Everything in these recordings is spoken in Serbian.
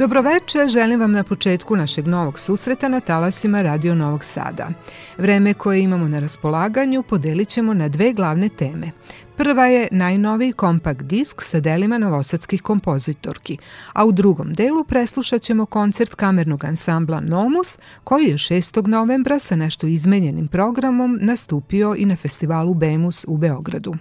Dobroveče, želim vam na početku našeg novog susreta na talasima Radio Novog Sada. Vreme koje imamo na raspolaganju podelit ćemo na dve glavne teme. Prva je najnoviji kompakt disk sa delima novosadskih kompozitorki, a u drugom delu preslušat ćemo koncert kamernog ansambla Nomus, koji je 6. novembra sa nešto izmenjenim programom nastupio i na festivalu Bemus u Beogradu.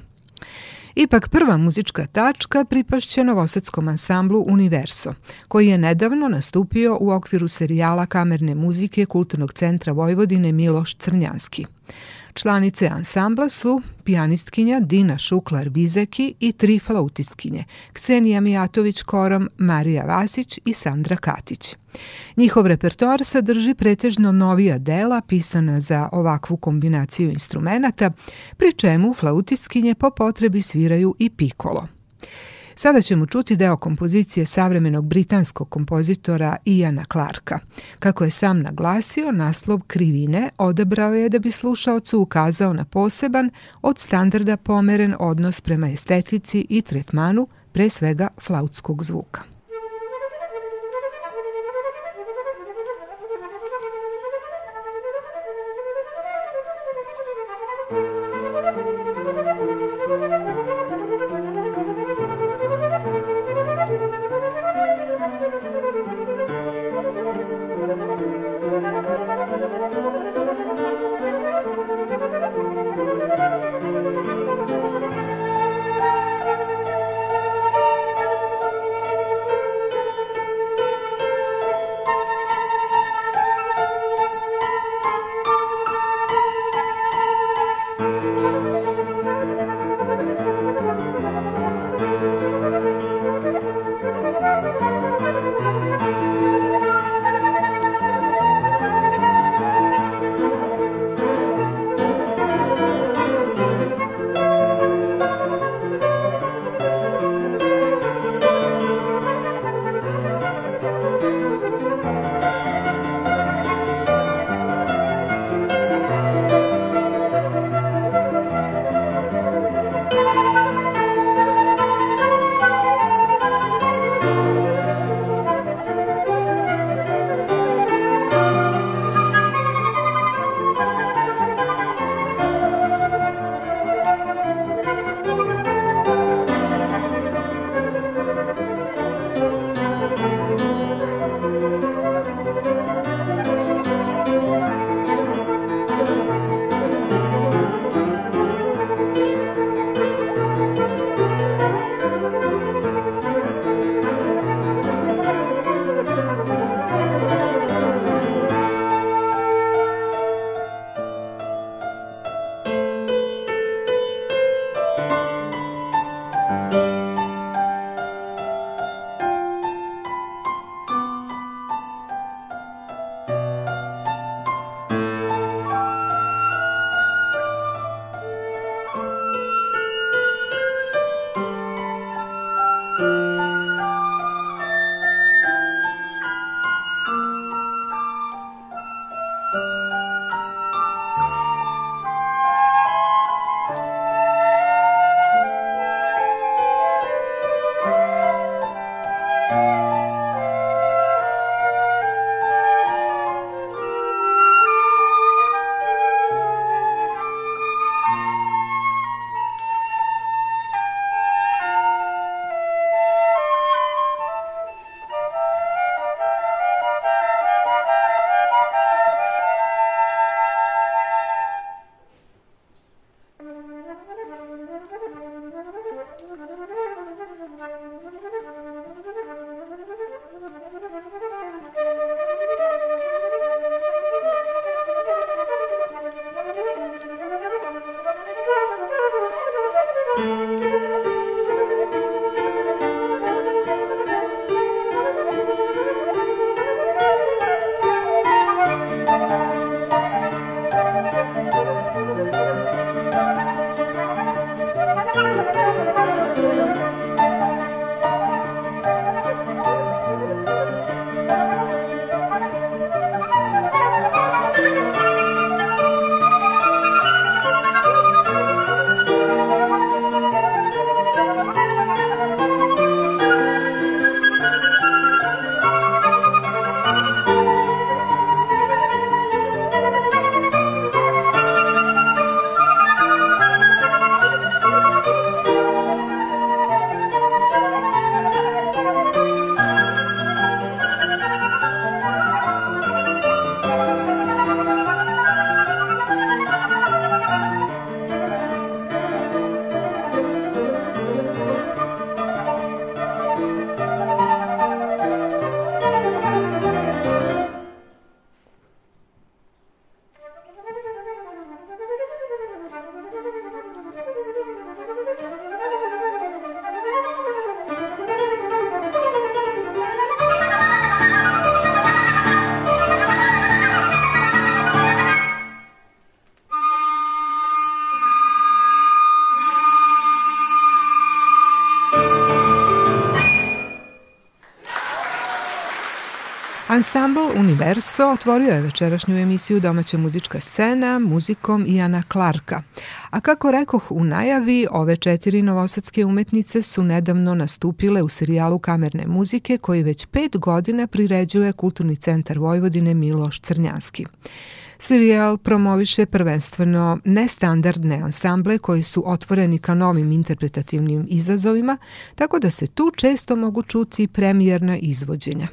Ipak prva muzička tačka pripašće novosadskom ansamblu Universo, koji je nedavno nastupio u okviru serijala kamerne muzike Kulturnog centra Vojvodine Miloš Crnjanski. Članice ansambla su pijanistkinja Dina Šuklar-Bizeki i tri flautistkinje, Ksenija Mijatović-Korom, Marija Vasić i Sandra Katić. Njihov repertoar sadrži pretežno novija dela pisana za ovakvu kombinaciju instrumenta, pri čemu flautistkinje po potrebi sviraju i pikolo. Sada ćemo čuti deo kompozicije savremenog britanskog kompozitora Iana Clarka. Kako je sam naglasio, naslov Krivine odabrao je da bi slušaocu ukazao na poseban, od standarda pomeren odnos prema estetici i tretmanu, pre svega flautskog zvuka. Ansambl Universo otvorio je večerašnju emisiju Domaća muzička scena muzikom Iana Clarka. A kako rekoh u najavi, ove četiri novosadske umetnice su nedavno nastupile u serijalu kamerne muzike koji već pet godina priređuje Kulturni centar Vojvodine Miloš Crnjanski. Serijal promoviše prvenstveno nestandardne ansamble koji su otvoreni ka novim interpretativnim izazovima, tako da se tu često mogu čuti premijerna izvođenja.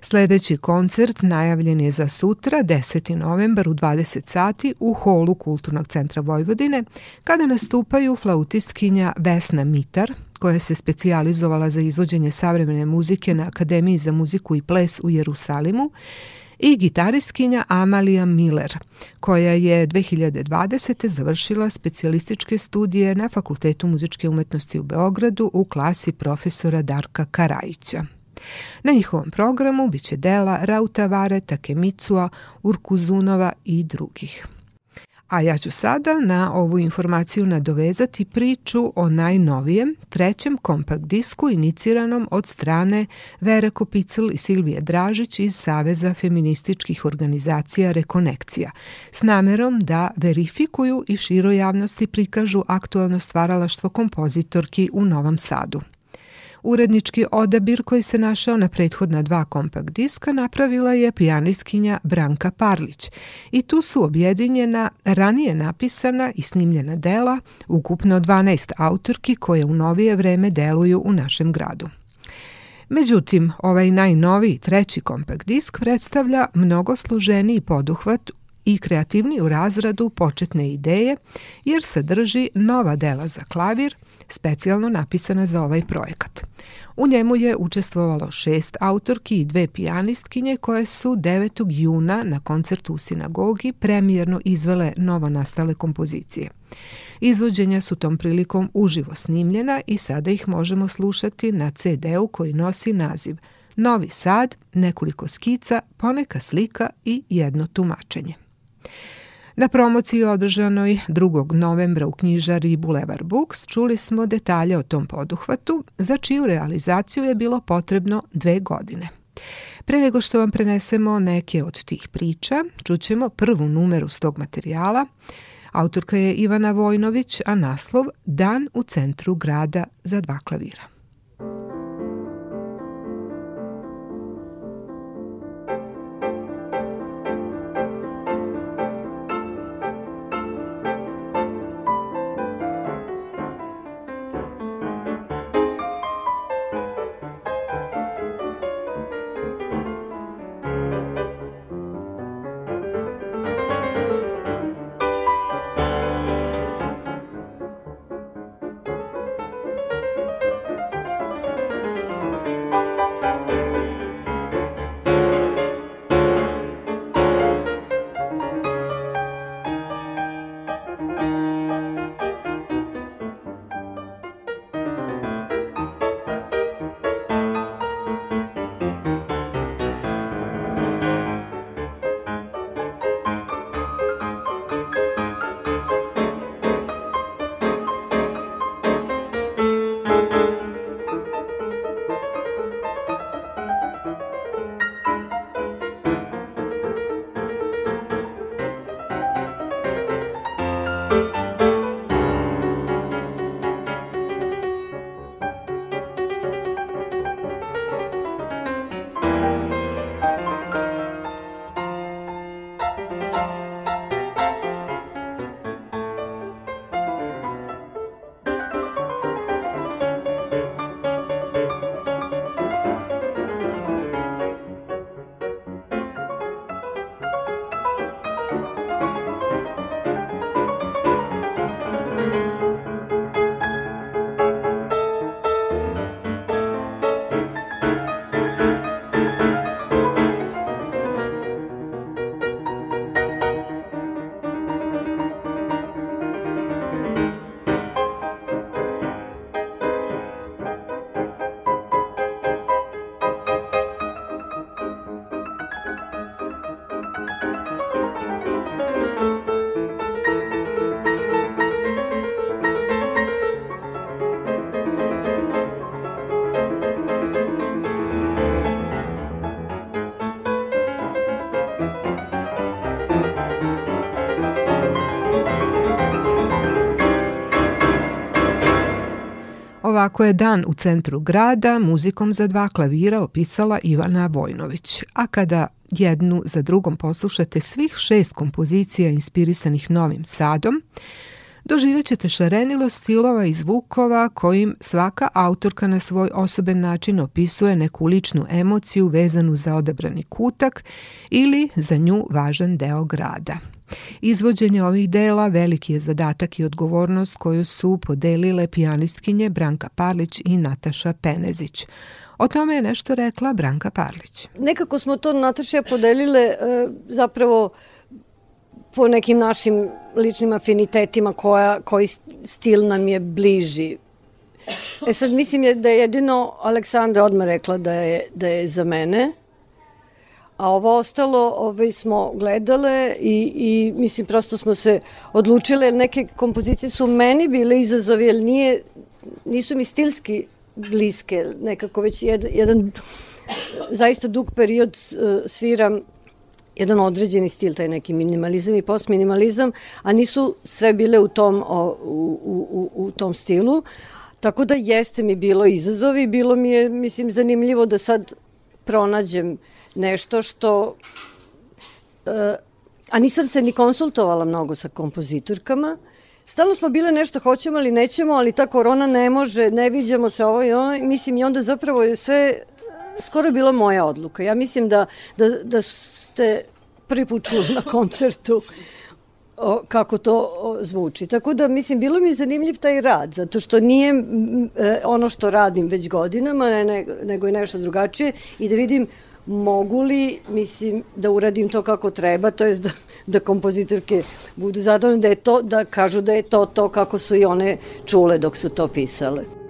Sledeći koncert najavljen je za sutra, 10. novembar u 20 sati u holu Kulturnog centra Vojvodine, kada nastupaju flautistkinja Vesna Mitar, koja se specijalizovala za izvođenje savremene muzike na Akademiji za muziku i ples u Jerusalimu, i gitaristkinja Amalija Miller, koja je 2020. završila specijalističke studije na Fakultetu muzičke umetnosti u Beogradu u klasi profesora Darka Karajića. Na njihovom programu biće dela Rauta Vare, Takemicua, Urkuzunova i drugih. A ja ću sada na ovu informaciju nadovezati priču o najnovijem, trećem kompakt disku iniciranom od strane Vere Kopicl i Silvije Dražić iz Saveza feminističkih organizacija Rekonekcija, s namerom da verifikuju i široj javnosti prikažu aktualno stvaralaštvo kompozitorki u Novom Sadu. Urednički odabir koji se našao na prethodna dva kompakt diska napravila je pijanistkinja Branka Parlić i tu su objedinjena ranije napisana i snimljena dela, ukupno 12 autorki koje u novije vreme deluju u našem gradu. Međutim, ovaj najnoviji treći kompakt disk predstavlja mnogo složeniji poduhvat i kreativni u razradu početne ideje, jer sadrži nova dela za klavir, specijalno napisana za ovaj projekat. U njemu je učestvovalo šest autorki i dve pijanistkinje koje su 9. juna na koncertu u sinagogi premijerno izvele novo nastale kompozicije. Izvođenja su tom prilikom uživo snimljena i sada ih možemo slušati na CD-u koji nosi naziv Novi Sad, nekoliko skica, poneka slika i jedno tumačenje. Na promociji održanoj 2. novembra u knjižari Boulevard Books čuli smo detalje o tom poduhvatu, za čiju realizaciju je bilo potrebno dve godine. Pre nego što vam prenesemo neke od tih priča, čućemo prvu numeru s tog materijala. Autorka je Ivana Vojnović, a naslov Dan u centru grada za dva klavira. Ovako je dan u centru grada muzikom za dva klavira opisala Ivana Vojnović, a kada jednu za drugom poslušate svih šest kompozicija inspirisanih Novim Sadom, doživjet ćete šarenilo stilova i zvukova kojim svaka autorka na svoj osoben način opisuje neku ličnu emociju vezanu za odabrani kutak ili za nju važan deo grada. Izvođenje ovih dela veliki je zadatak i odgovornost koju su podelile pijanistkinje Branka Parlić i Nataša Penezić. O tome je nešto rekla Branka Parlić. Nekako smo to Nataša podelile e, zapravo po nekim našim ličnim afinitetima koja, koji stil nam je bliži. E sad mislim je da je jedino Aleksandra odmah rekla da je, da je za mene, a ovo ostalo ovaj, smo gledale i, i mislim prosto smo se odlučile, neke kompozicije su meni bile izazovi, jer nije, nisu mi stilski bliske, nekako već jedan, jedan zaista dug period uh, sviram jedan određeni stil, taj neki minimalizam i postminimalizam, a nisu sve bile u tom, o, u, u, u tom stilu. Tako da jeste mi bilo izazovi, bilo mi je, mislim, zanimljivo da sad pronađem nešto što... E, a nisam se ni konsultovala mnogo sa kompozitorkama, Stalno smo bile nešto hoćemo ali nećemo, ali ta korona ne može, ne viđamo se ovo i ono, mislim i onda zapravo je sve skoro bila moja odluka. Ja mislim da, da, da ste prvi put čuli na koncertu o, kako to o, zvuči. Tako da, mislim, bilo mi je zanimljiv taj rad, zato što nije m, e, ono što radim već godinama, ne, ne, nego je nešto drugačije i da vidim mogu li, mislim, da uradim to kako treba, to jest da, da kompozitorke budu zadovoljne, da je to, da kažu da je to to kako su i one čule dok su to pisale.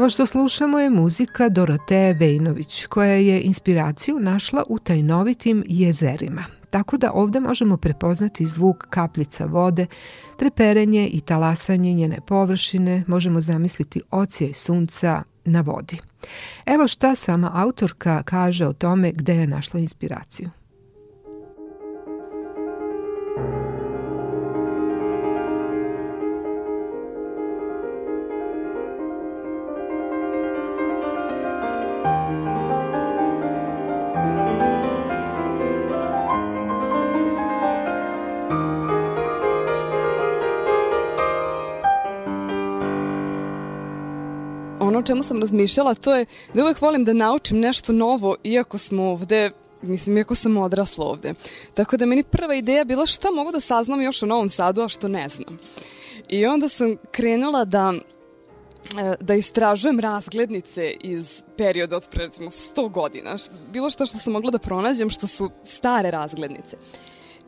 Ovo što slušamo je muzika Doroteje Vejnović, koja je inspiraciju našla u tajnovitim jezerima. Tako da ovde možemo prepoznati zvuk kapljica vode, treperenje i talasanje njene površine, možemo zamisliti ocije sunca na vodi. Evo šta sama autorka kaže o tome gde je našla inspiraciju. Čemu sam razmišljala, to je da uvek volim da naučim nešto novo, iako smo ovde mislim, iako sam odrasla ovde. Tako da meni prva ideja bila šta mogu da saznam još o Novom Sadu, a što ne znam. I onda sam krenula da e, da istražujem razglednice iz perioda od pre recimo 100 godina. Bilo što što sam mogla da pronađem što su stare razglednice.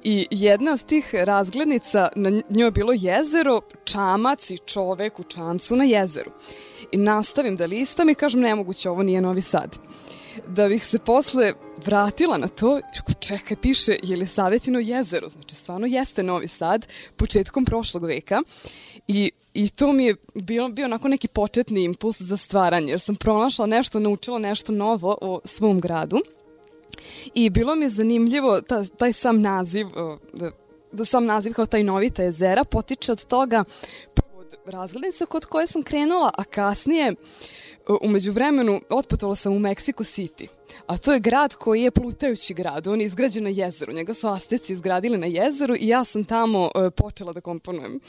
I jedna od tih razglednica, na njoj je bilo jezero, čamac i čovek u čamcu na jezeru. Nastavim da listam i kažem nemoguće, ovo nije Novi Sad. Da bih se posle vratila na to, čekaj, piše je li Savetino jezero, znači stvarno jeste Novi Sad, početkom prošlog veka. I, i to mi je bio, bio onako neki početni impuls za stvaranje, jer sam pronašla nešto, naučila nešto novo o svom gradu. I bilo mi je zanimljivo ta, taj sam naziv, da, da sam naziv kao taj Novita jezera potiče od toga razglednica kod koje sam krenula, a kasnije umeđu vremenu otputovala sam u Mexico City. A to je grad koji je plutajući grad, on je izgrađen na jezeru, njega su Asteci izgradili na jezeru i ja sam tamo uh, počela da komponujem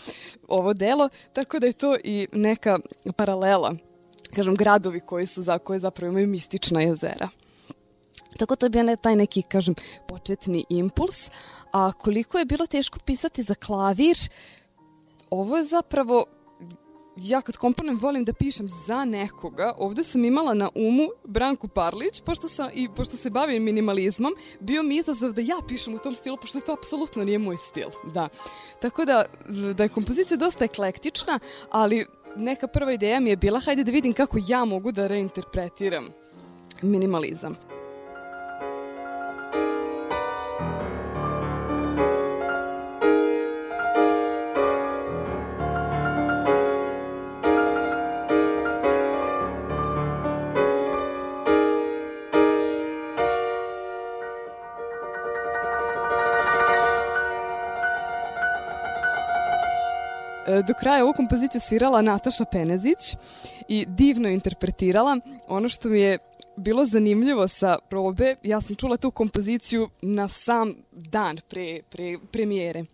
ovo delo, tako da je to i neka paralela, kažem, gradovi koji su za koje zapravo imaju mistična jezera. Tako to je bio taj neki, kažem, početni impuls. A koliko je bilo teško pisati za klavir, ovo je zapravo ja kad komponujem volim da pišem za nekoga. Ovde sam imala na umu Branku Parlić, pošto, sam, i pošto se bavim minimalizmom, bio mi izazov da ja pišem u tom stilu, pošto to apsolutno nije moj stil. Da. Tako da, da je kompozicija dosta eklektična, ali neka prva ideja mi je bila, hajde da vidim kako ja mogu da reinterpretiram minimalizam. Do kraja ovu kompoziciju svirala Nataša Penezić i divno interpretirala. Ono što mi je bilo zanimljivo sa probe, ja sam čula tu kompoziciju na sam dan pre, pre premijere.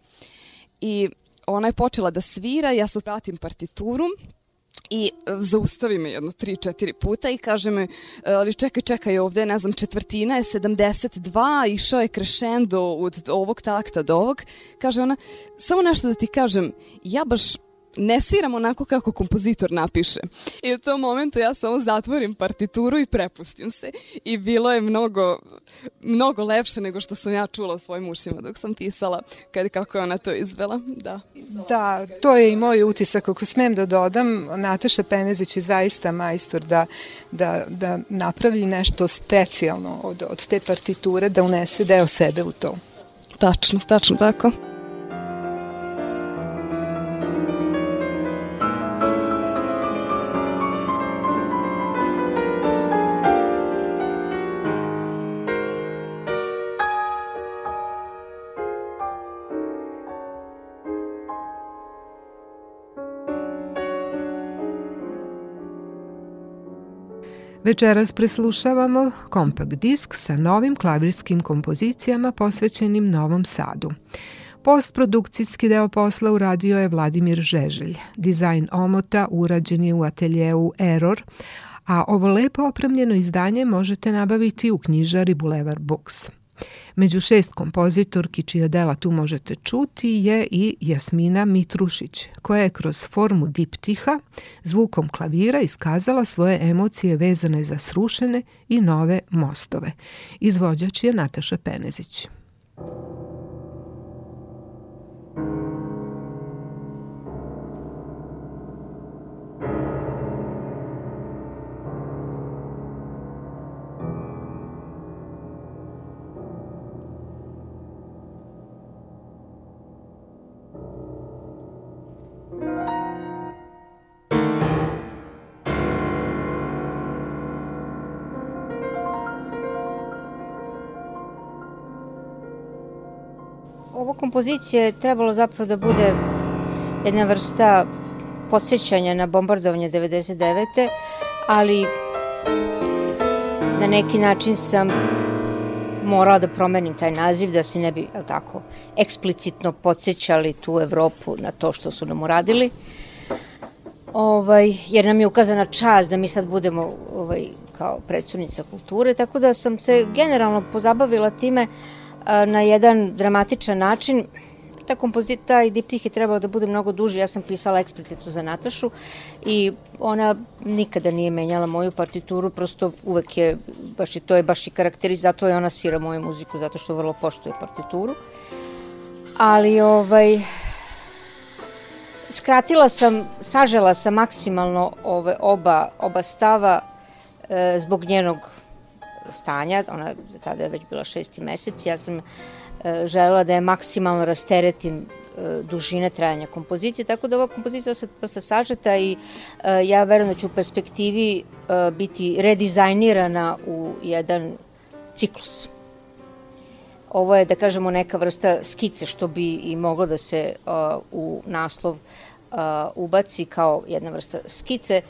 I ona je počela da svira, ja sad pratim partituru i e, zaustavi me jedno 3-4 puta i kaže me, e, ali čekaj, čekaj, ovde, ne znam, četvrtina je 72, išao je krešendo od ovog takta do ovog. Kaže ona, samo nešto da ti kažem, ja baš ne sviram onako kako kompozitor napiše. I u tom momentu ja samo zatvorim partituru i prepustim se. I bilo je mnogo, mnogo lepše nego što sam ja čula u svojim ušima dok sam pisala, kad, kako je ona to izvela. Da. da, to je i moj utisak. Ako smem da dodam, Nataša Penezić je zaista majstor da, da, da napravi nešto specijalno od, od te partiture, da unese deo sebe u to. Tačno, tačno tako. Večeras preslušavamo kompakt disk sa novim klavirskim kompozicijama posvećenim Novom Sadu. Postprodukcijski deo posla uradio je Vladimir Žeželj. Dizajn omota urađen je u ateljeu Error, a ovo lepo opremljeno izdanje možete nabaviti u knjižari Boulevard Books. Među šest kompozitorki čija dela tu možete čuti je i Jasmina Mitrušić, koja je kroz formu diptiha zvukom klavira iskazala svoje emocije vezane za srušene i nove mostove. Izvođač je Nataša Penezić. Kompozicija je trebalo zapravo da bude jedna vrsta podsjećanja na bombardovanje 99. ali na neki način sam morala da promenim taj naziv da se ne bi tako eksplicitno podsjećali tu Evropu na to što su nam uradili. ovaj, jer nam je ukazana čast da mi sad budemo ovaj, kao predsurnica kulture, tako da sam se generalno pozabavila time a, na jedan dramatičan način. Ta kompozita i diptih je trebalo da bude mnogo duži, ja sam pisala eksplicitno za Natašu i ona nikada nije menjala moju partituru, prosto uvek je, baš i to je baš i karakteriz, zato je ona svira moju muziku, zato što vrlo poštuje partituru. Ali, ovaj, skratila sam, sažela sam maksimalno ove oba, oba stava e, zbog njenog stanja, ona tada je već bila šesti mesec, ja sam e, želela da je maksimalno rasteretim e, dužine trajanja kompozicije, tako da ova kompozicija je dosta sažeta i e, ja verujem da će u perspektivi e, biti redizajnirana u jedan ciklus. Ovo je, da kažemo, neka vrsta skice što bi i moglo da se uh, u naslov uh, ubaci kao jedna vrsta skice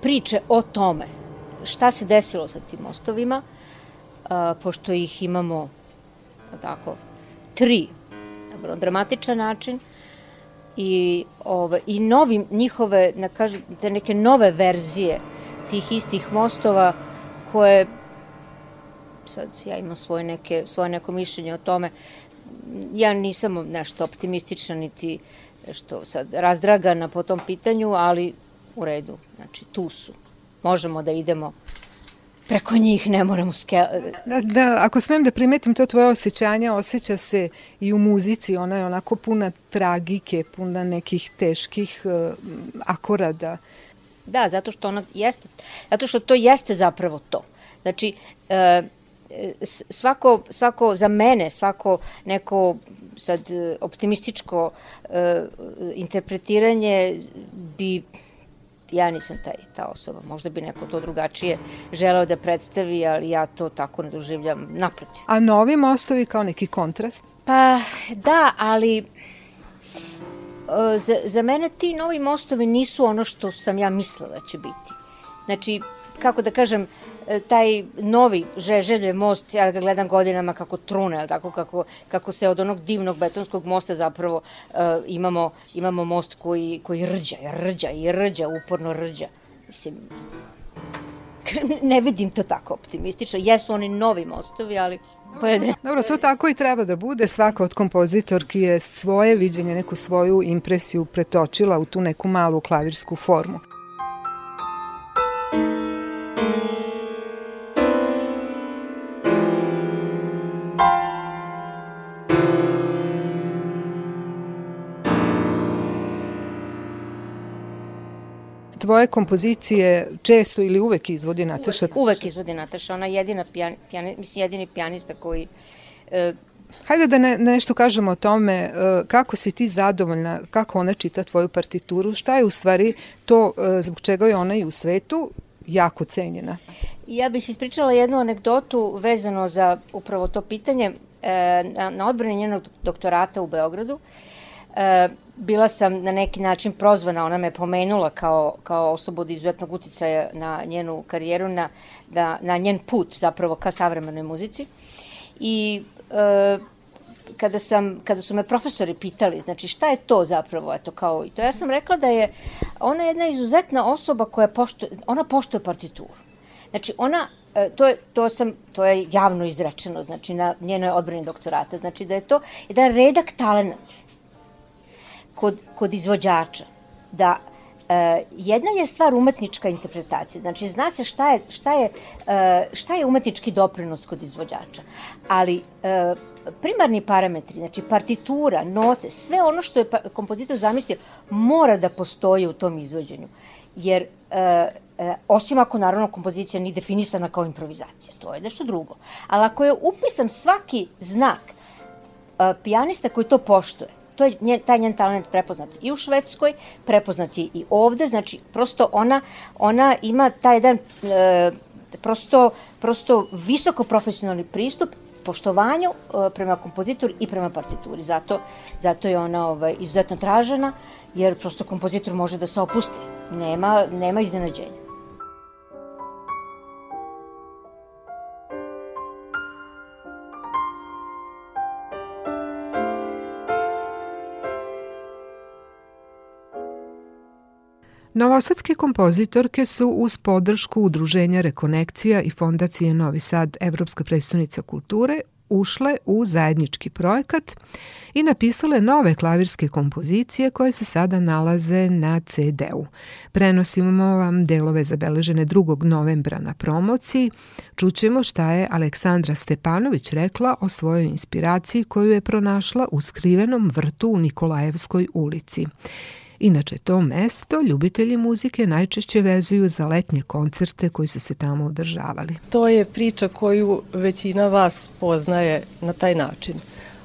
priče o tome šta se desilo sa tim mostovima, uh, pošto ih imamo tako, tri na vrlo dramatičan način i, ove, i novim njihove, na kažem, te neke nove verzije tih istih mostova koje sad ja imam svoje, neke, svoje neko mišljenje o tome. Ja nisam nešto optimistična niti što sad razdragana po tom pitanju, ali u redu, znači tu su. Možemo da idemo preko njih ne moramo ske... Da, da, ako smem da primetim to tvoje osjećanje, osjeća se i u muzici, ona je onako puna tragike, puna nekih teških uh, akorada. Da, zato što ona jeste, zato što to jeste zapravo to. Znači, uh, svako, svako za mene, svako neko sad e, optimističko uh, interpretiranje bi ja nisam taj, ta osoba. Možda bi neko to drugačije želeo da predstavi, ali ja to tako ne doživljam naprotiv. A novi mostovi kao neki kontrast? Pa da, ali za, za mene ti novi mostovi nisu ono što sam ja mislila da će biti. Znači, kako da kažem, E, taj novi Žeželje most, ja ga gledam godinama kako trune, tako kako, kako se od onog divnog betonskog mosta zapravo uh, imamo, imamo most koji, koji rđa, rđa i rđa, uporno rđa. Mislim, ne vidim to tako optimistično. Jesu oni novi mostovi, ali. Dobro, to tako i treba da bude. Svaka od kompozitorki je svoje viđenje, neku svoju impresiju pretočila u tu neku malu klavirsku formu. Tvoje kompozicije često ili uvek izvodi Nataša? Uvek, uvek izvodi Nataša, ona je jedina pijan, pijan, mislim, jedini pijanista koji e, Hajde da ne, nešto kažemo o tome e, kako si ti zadovoljna, kako ona čita tvoju partituru, šta je u stvari to e, zbog čega je ona i u svetu jako cenjena. Ja bih ispričala jednu anegdotu vezano za upravo to pitanje. E, na, na odbrani njenog doktorata u Beogradu bila sam na neki način prozvana, ona me pomenula kao, kao osobu od izuzetnog uticaja na njenu karijeru, na, na, na njen put zapravo ka savremenoj muzici. I e, kada, sam, kada su me profesori pitali, znači šta je to zapravo, eto kao i to, ja sam rekla da je ona jedna izuzetna osoba koja poštuje, ona poštuje partituru. Znači ona e, to je, to sam, to je javno izrečeno, znači na njenoj odbrani doktorata, znači da je to jedan redak talent kod, kod izvođača da e, jedna je stvar umetnička interpretacija, znači zna se šta je, šta je, e, šta je umetnički doprinos kod izvođača, ali e, primarni parametri, znači partitura, note, sve ono što je pa, kompozitor zamislio mora da postoji u tom izvođenju, jer e, e, osim ako naravno kompozicija nije definisana kao improvizacija, to je nešto drugo. Ali ako je upisan svaki znak e, pijanista koji to poštuje, to je njen, taj njen talent prepoznat i u Švedskoj, prepoznat je i ovde, znači prosto ona, ona ima taj jedan e, prosto, prosto visoko profesionalni pristup poštovanju e, prema kompozitoru i prema partituri. Zato, zato je ona ovaj, izuzetno tražena, jer prosto kompozitor može da se opusti. Nema, nema iznenađenja. Novosadske kompozitorke su uz podršku Udruženja Rekonekcija i Fondacije Novi Sad Evropska predstavnica kulture ušle u zajednički projekat i napisale nove klavirske kompozicije koje se sada nalaze na CD-u. Prenosimo vam delove zabeležene 2. novembra na promociji. Čućemo šta je Aleksandra Stepanović rekla o svojoj inspiraciji koju je pronašla u skrivenom vrtu u Nikolajevskoj ulici. Inače, to mesto ljubitelji muzike najčešće vezuju za letnje koncerte koji su se tamo održavali. To je priča koju većina vas poznaje na taj način.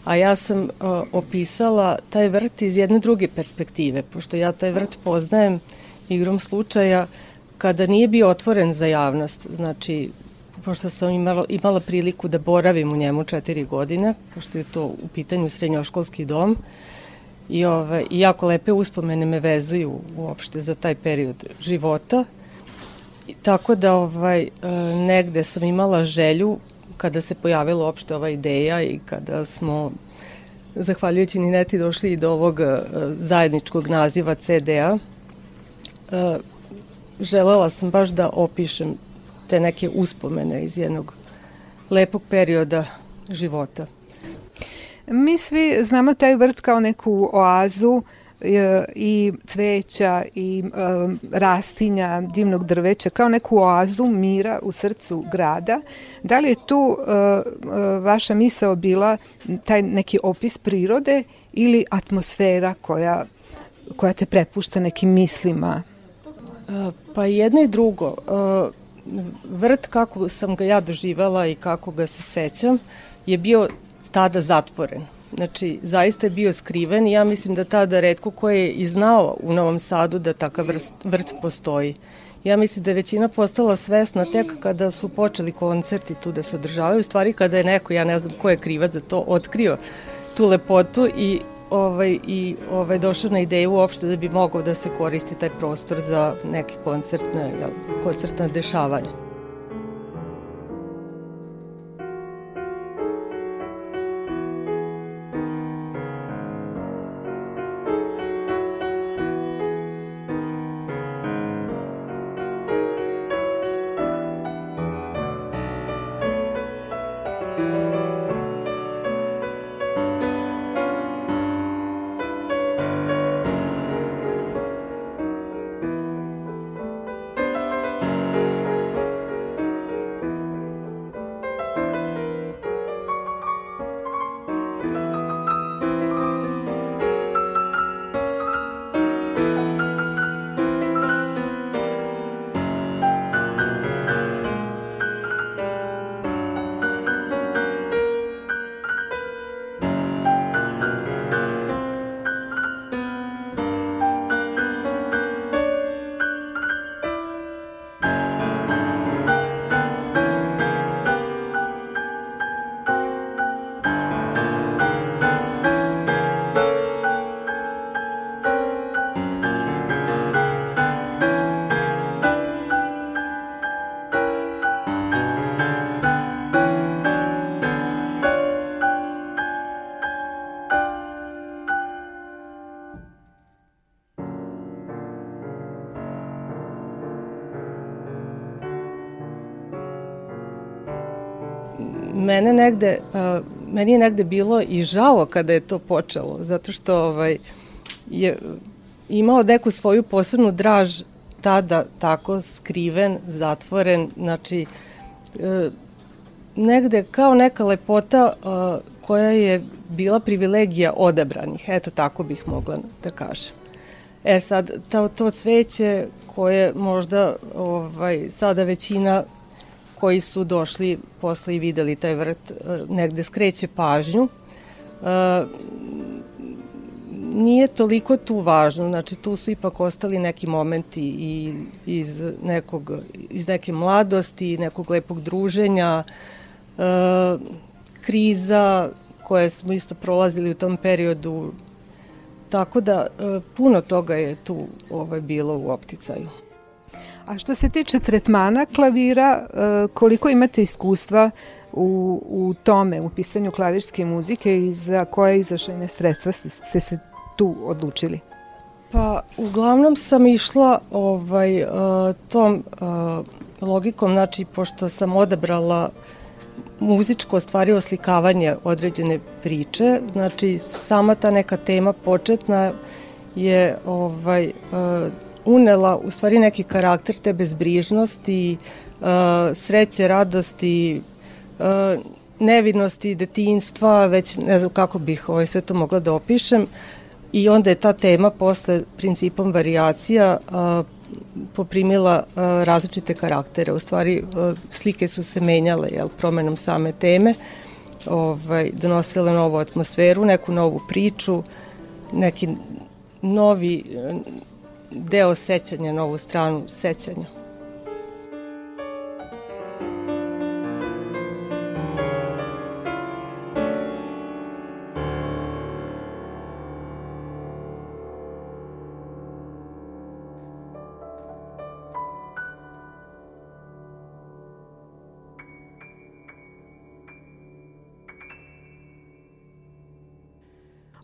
A ja sam uh, opisala taj vrt iz jedne druge perspektive, pošto ja taj vrt poznajem igrom slučaja kada nije bio otvoren za javnost. Znači, pošto sam imala, imala priliku da boravim u njemu četiri godine, pošto je to u pitanju srednjoškolski dom, uh, i, ove, i jako lepe uspomene me vezuju uopšte za taj period života. I, tako da ovaj, e, negde sam imala želju kada se pojavila uopšte ova ideja i kada smo zahvaljujući Nineti došli i do ovog e, zajedničkog naziva CD-a, e, želela sam baš da opišem te neke uspomene iz jednog lepog perioda života. Mi svi znamo taj vrt kao neku oazu e, i cveća i e, rastinja, divnog drveća, kao neku oazu mira u srcu grada. Da li je tu e, vaša misao bila taj neki opis prirode ili atmosfera koja, koja te prepušta nekim mislima? Pa jedno i drugo. Vrt kako sam ga ja doživala i kako ga se sećam je bio tada zatvoren. Znači, zaista je bio skriven i ja mislim da tada redko ko je i znao u Novom Sadu da takav vrst, vrt postoji. Ja mislim da je većina postala svesna tek kada su počeli koncerti tu da se održavaju, stvari kada je neko, ja ne znam ko je krivac za to, otkrio tu lepotu i ovaj, i ovaj, došao na ideju uopšte da bi mogao da se koristi taj prostor za neke koncertne, koncertne dešavanja. Negde, uh, meni je negde bilo i žao kada je to počelo, zato što ovaj, je imao neku svoju posebnu draž tada tako skriven, zatvoren, znači uh, negde kao neka lepota uh, koja je bila privilegija odabranih, eto tako bih mogla da kažem. E sad, to, to cveće koje možda ovaj, sada većina koji su došli posle i videli taj vrt, e, negde skreće pažnju. E, nije toliko tu važno, znači tu su ipak ostali neki momenti i iz, nekog, iz neke mladosti, nekog lepog druženja, e, kriza koje smo isto prolazili u tom periodu, tako da puno toga je tu ovaj, bilo u opticaju. A što se tiče tretmana klavira, e, koliko imate iskustva u, u tome, u pisanju klavirske muzike i za koje izrašajne sredstva ste, se tu odlučili? Pa uglavnom sam išla ovaj, uh, tom uh, logikom, znači pošto sam odabrala muzičko stvari oslikavanje određene priče, znači sama ta neka tema početna je ovaj, uh, unela u stvari neki karakter te bezbrižnosti, uh, sreće, radosti, uh, nevinosti, detinstva, već ne znam kako bih ovaj, sve to mogla da opišem. I onda je ta tema posle principom variacija uh, poprimila različite karaktere. U stvari, slike su se menjale jel, promenom same teme, ovaj, donosile novu atmosferu, neku novu priču, neki novi deo sećanja, novu stranu sećanja.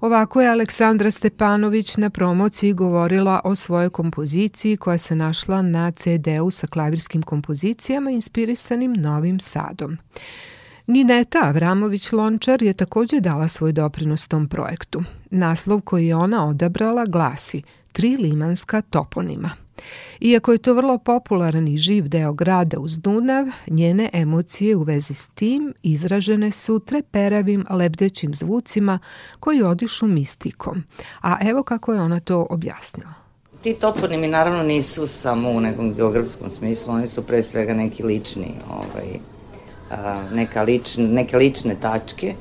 Ovako je Aleksandra Stepanović na promociji govorila o svojoj kompoziciji koja se našla na CD-u sa klavirskim kompozicijama inspirisanim Novim Sadom. Nineta Avramović-Lončar je takođe dala svoj doprinos tom projektu. Naslov koji je ona odabrala glasi Tri limanska toponima – Iako je to vrlo popularan i živ deo grada uz Dunav, njene emocije u vezi s tim izražene su treperavim lebdećim zvucima koji odišu mistikom. A evo kako je ona to objasnila. Ti toponimi naravno nisu samo u nekom geografskom smislu, oni su pre svega neki lični, ovaj, neka lične, neke lične tačke,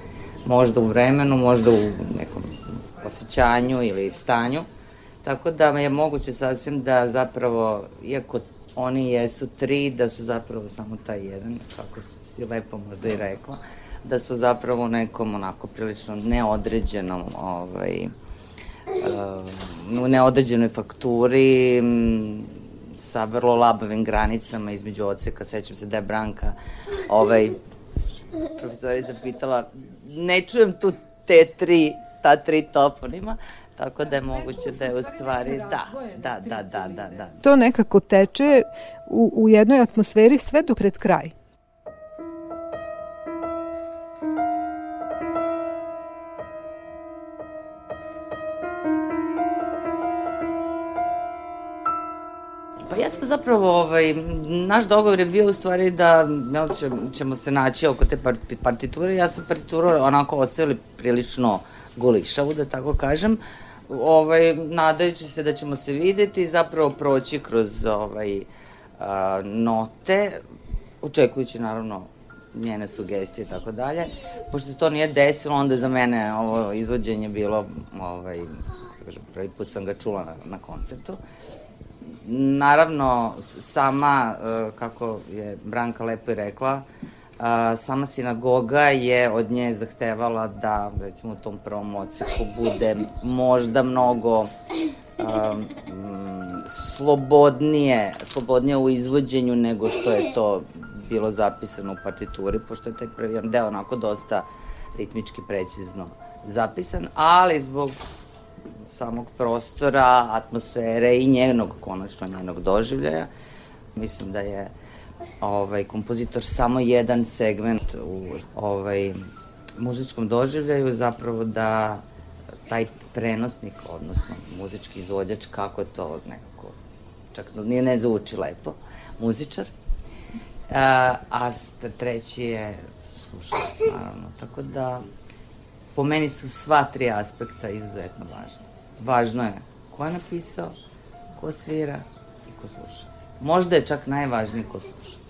možda u vremenu, možda u nekom osjećanju ili stanju Tako da je moguće sasvim da zapravo, iako oni jesu tri, da su zapravo samo taj jedan, kako si lepo možda i rekla, da su zapravo u nekom onako prilično neodređenom ovaj, u neodređenoj fakturi sa vrlo labavim granicama između odseka, sećam se da je Branka ovaj, profesorica pitala ne čujem tu te tri, ta tri toponima, Tako da je moguće da je u stvari, da, da, da, da, da, da. To nekako teče u, u jednoj atmosferi sve do pred kraj. Pa ja sam zapravo, ovaj, naš dogovor je bio u stvari da jel, će, ćemo se naći oko te partiture. Ja sam partituru onako ostavili prilično golišavu, da tako kažem. Ovaj, nadajući se da ćemo se videti, zapravo proći kroz ovaj, a, note, očekujući naravno njene sugestije i tako dalje. Pošto se to nije desilo, onda za mene ovo izvođenje bilo, ovaj, kažem, prvi put sam ga čula na, na koncertu. Naravno, sama, kako je Branka lepo i rekla, uh, sama sinagoga je od nje zahtevala da, recimo, u tom prvom odseku bude možda mnogo a, m, slobodnije, slobodnije u izvođenju nego što je to bilo zapisano u partituri, pošto je taj prvi deo onako dosta ritmički precizno zapisan, ali zbog samog prostora, atmosfere i njenog, konačno njenog doživljaja, mislim da je ovaj, kompozitor samo jedan segment u ovaj, muzičkom doživljaju, zapravo da taj prenosnik, odnosno muzički izvođač, kako to nekako, čak nije ne zvuči lepo, muzičar, a, a treći je slušalac, naravno. Tako da, po meni su sva tri aspekta izuzetno važna. Važno je ko je napisao, ko svira i ko sluša. Možda je čak najvažniji ko sluša.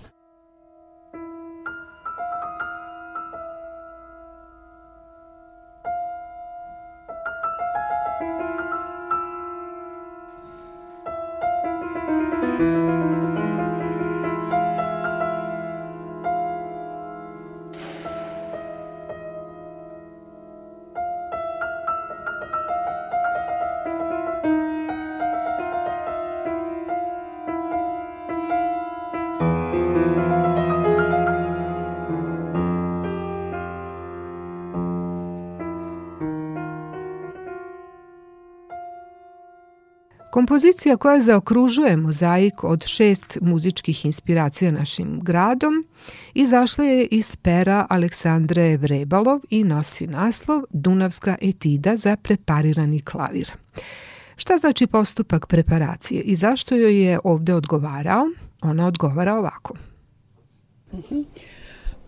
Kompozicija koja zaokružuje mozaik od šest muzičkih inspiracija našim gradom izašla je iz pera Aleksandre Vrebalov i nosi naslov Dunavska etida za preparirani klavir. Šta znači postupak preparacije i zašto joj je ovde odgovarao? Ona odgovara ovako.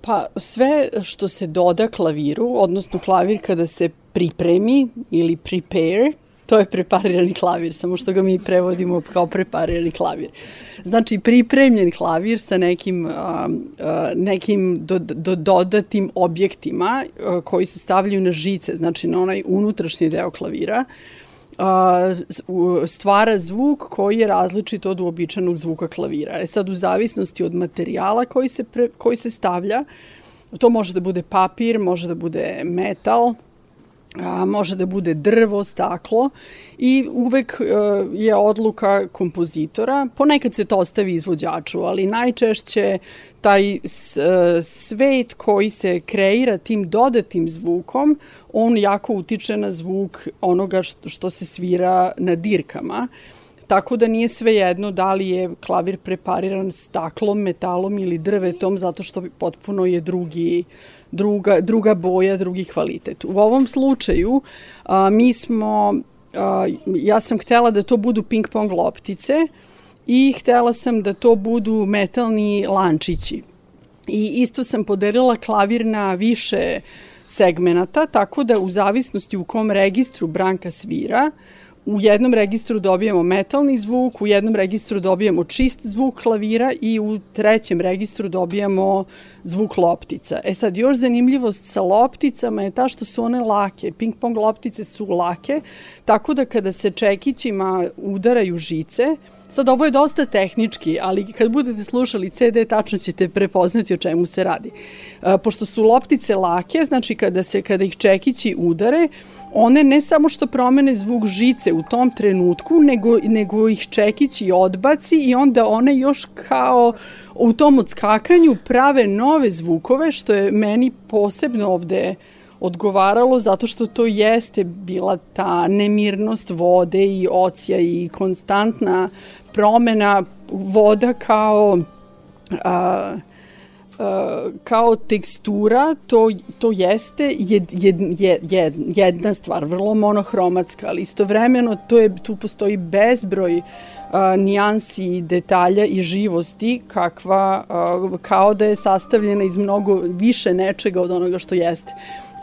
Pa sve što se doda klaviru, odnosno klavir kada se pripremi ili prepare, to je preparirani klavir, samo što ga mi prevodimo kao preparirani klavir. Znači, pripremljen klavir sa nekim, nekim do, do, dodatim objektima koji se stavljaju na žice, znači na onaj unutrašnji deo klavira, stvara zvuk koji je različit od uobičanog zvuka klavira. E sad, u zavisnosti od materijala koji se, pre, koji se stavlja, to može da bude papir, može da bude metal, a, može da bude drvo, staklo i uvek a, e, je odluka kompozitora. Ponekad se to ostavi izvođaču, ali najčešće taj s, a, e, svet koji se kreira tim dodatim zvukom, on jako utiče na zvuk onoga što, se svira na dirkama. Tako da nije sve jedno da li je klavir prepariran staklom, metalom ili drvetom, zato što potpuno je drugi druga, druga boja, drugi kvalitet. U ovom slučaju a, mi smo, a, ja sam htela da to budu ping-pong loptice i htela sam da to budu metalni lančići. I isto sam podelila klavir na više segmenata, tako da u zavisnosti u kom registru Branka svira, u jednom registru dobijamo metalni zvuk, u jednom registru dobijamo čist zvuk klavira i u trećem registru dobijamo zvuk loptica. E sad, još zanimljivost sa lopticama je ta što su one lake. Ping pong loptice su lake, tako da kada se čekićima udaraju žice, Sad ovo je dosta tehnički, ali kad budete slušali CD tačno ćete prepoznati o čemu se radi. E, pošto su loptice lake, znači kada se kada ih čekići udare, one ne samo što promene zvuk žice u tom trenutku, nego, nego ih čekići odbaci i onda one još kao u tom odskakanju prave nove zvukove, što je meni posebno ovde odgovaralo zato što to jeste bila ta nemirnost vode i ocija i konstantna promena voda kao a, kao tekstura to, to jeste jed, jed, jed, jedna stvar, vrlo monohromatska, ali istovremeno to je, tu postoji bezbroj a, nijansi, detalja i živosti kakva, a, kao da je sastavljena iz mnogo više nečega od onoga što jeste.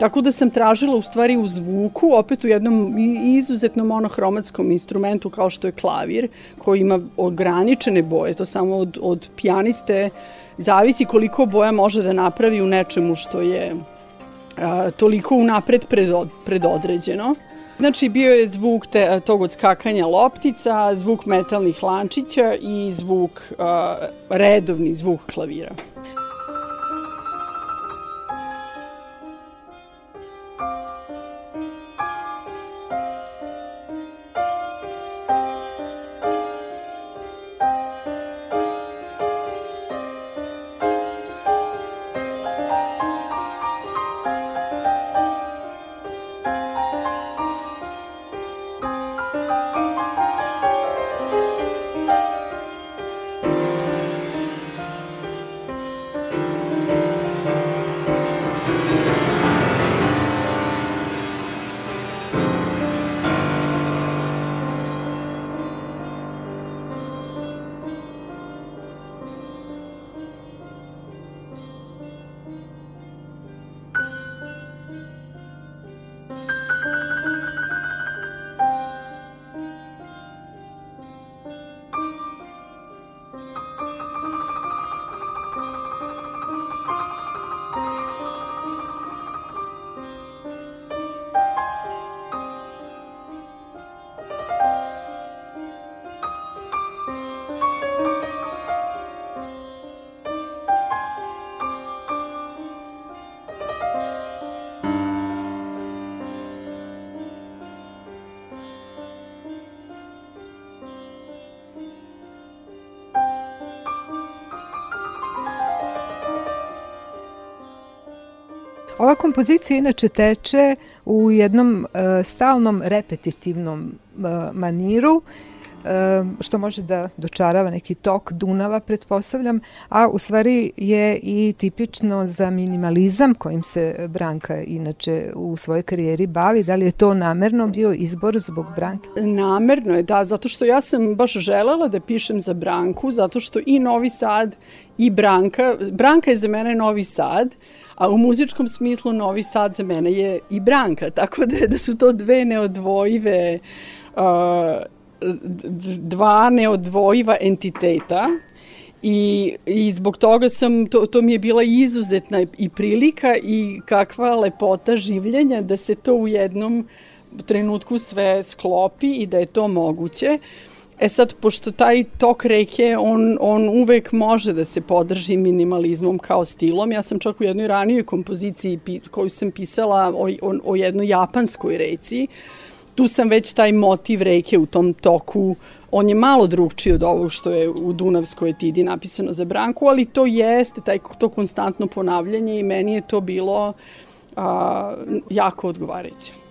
Tako da sam tražila u stvari u zvuku, opet u jednom izuzetno monohromatskom instrumentu kao što je klavir, koji ima ograničene boje, to samo od, od pijaniste zavisi koliko boja može da napravi u nečemu što je a, toliko unapred predod, predodređeno. Znači, bio je zvuk te, tog odskakanja loptica, zvuk metalnih lančića i zvuk, a, redovni zvuk klavira. Ova kompozicija inače teče u jednom uh, stalnom repetitivnom uh, maniru što može da dočarava neki tok Dunava, pretpostavljam, a u stvari je i tipično za minimalizam kojim se Branka inače u svojoj karijeri bavi. Da li je to namerno bio izbor zbog Branke? Namerno je, da, zato što ja sam baš želela da pišem za Branku, zato što i Novi Sad i Branka, Branka je za mene Novi Sad, a u muzičkom smislu Novi Sad za mene je i Branka, tako da, da su to dve neodvojive uh, dva neodvojiva entiteta I, I zbog toga sam, to, to mi je bila izuzetna i prilika i kakva lepota življenja da se to u jednom trenutku sve sklopi i da je to moguće. E sad, pošto taj tok reke, on, on uvek može da se podrži minimalizmom kao stilom. Ja sam čak u jednoj ranijoj kompoziciji koju sam pisala o, o, o jednoj japanskoj reci, tu sam već taj motiv reke u tom toku on je malo drugčiji od ovog što je u Dunavskoj etidi napisano za Branku, ali to jeste taj, to konstantno ponavljanje i meni je to bilo a, jako odgovarajuće.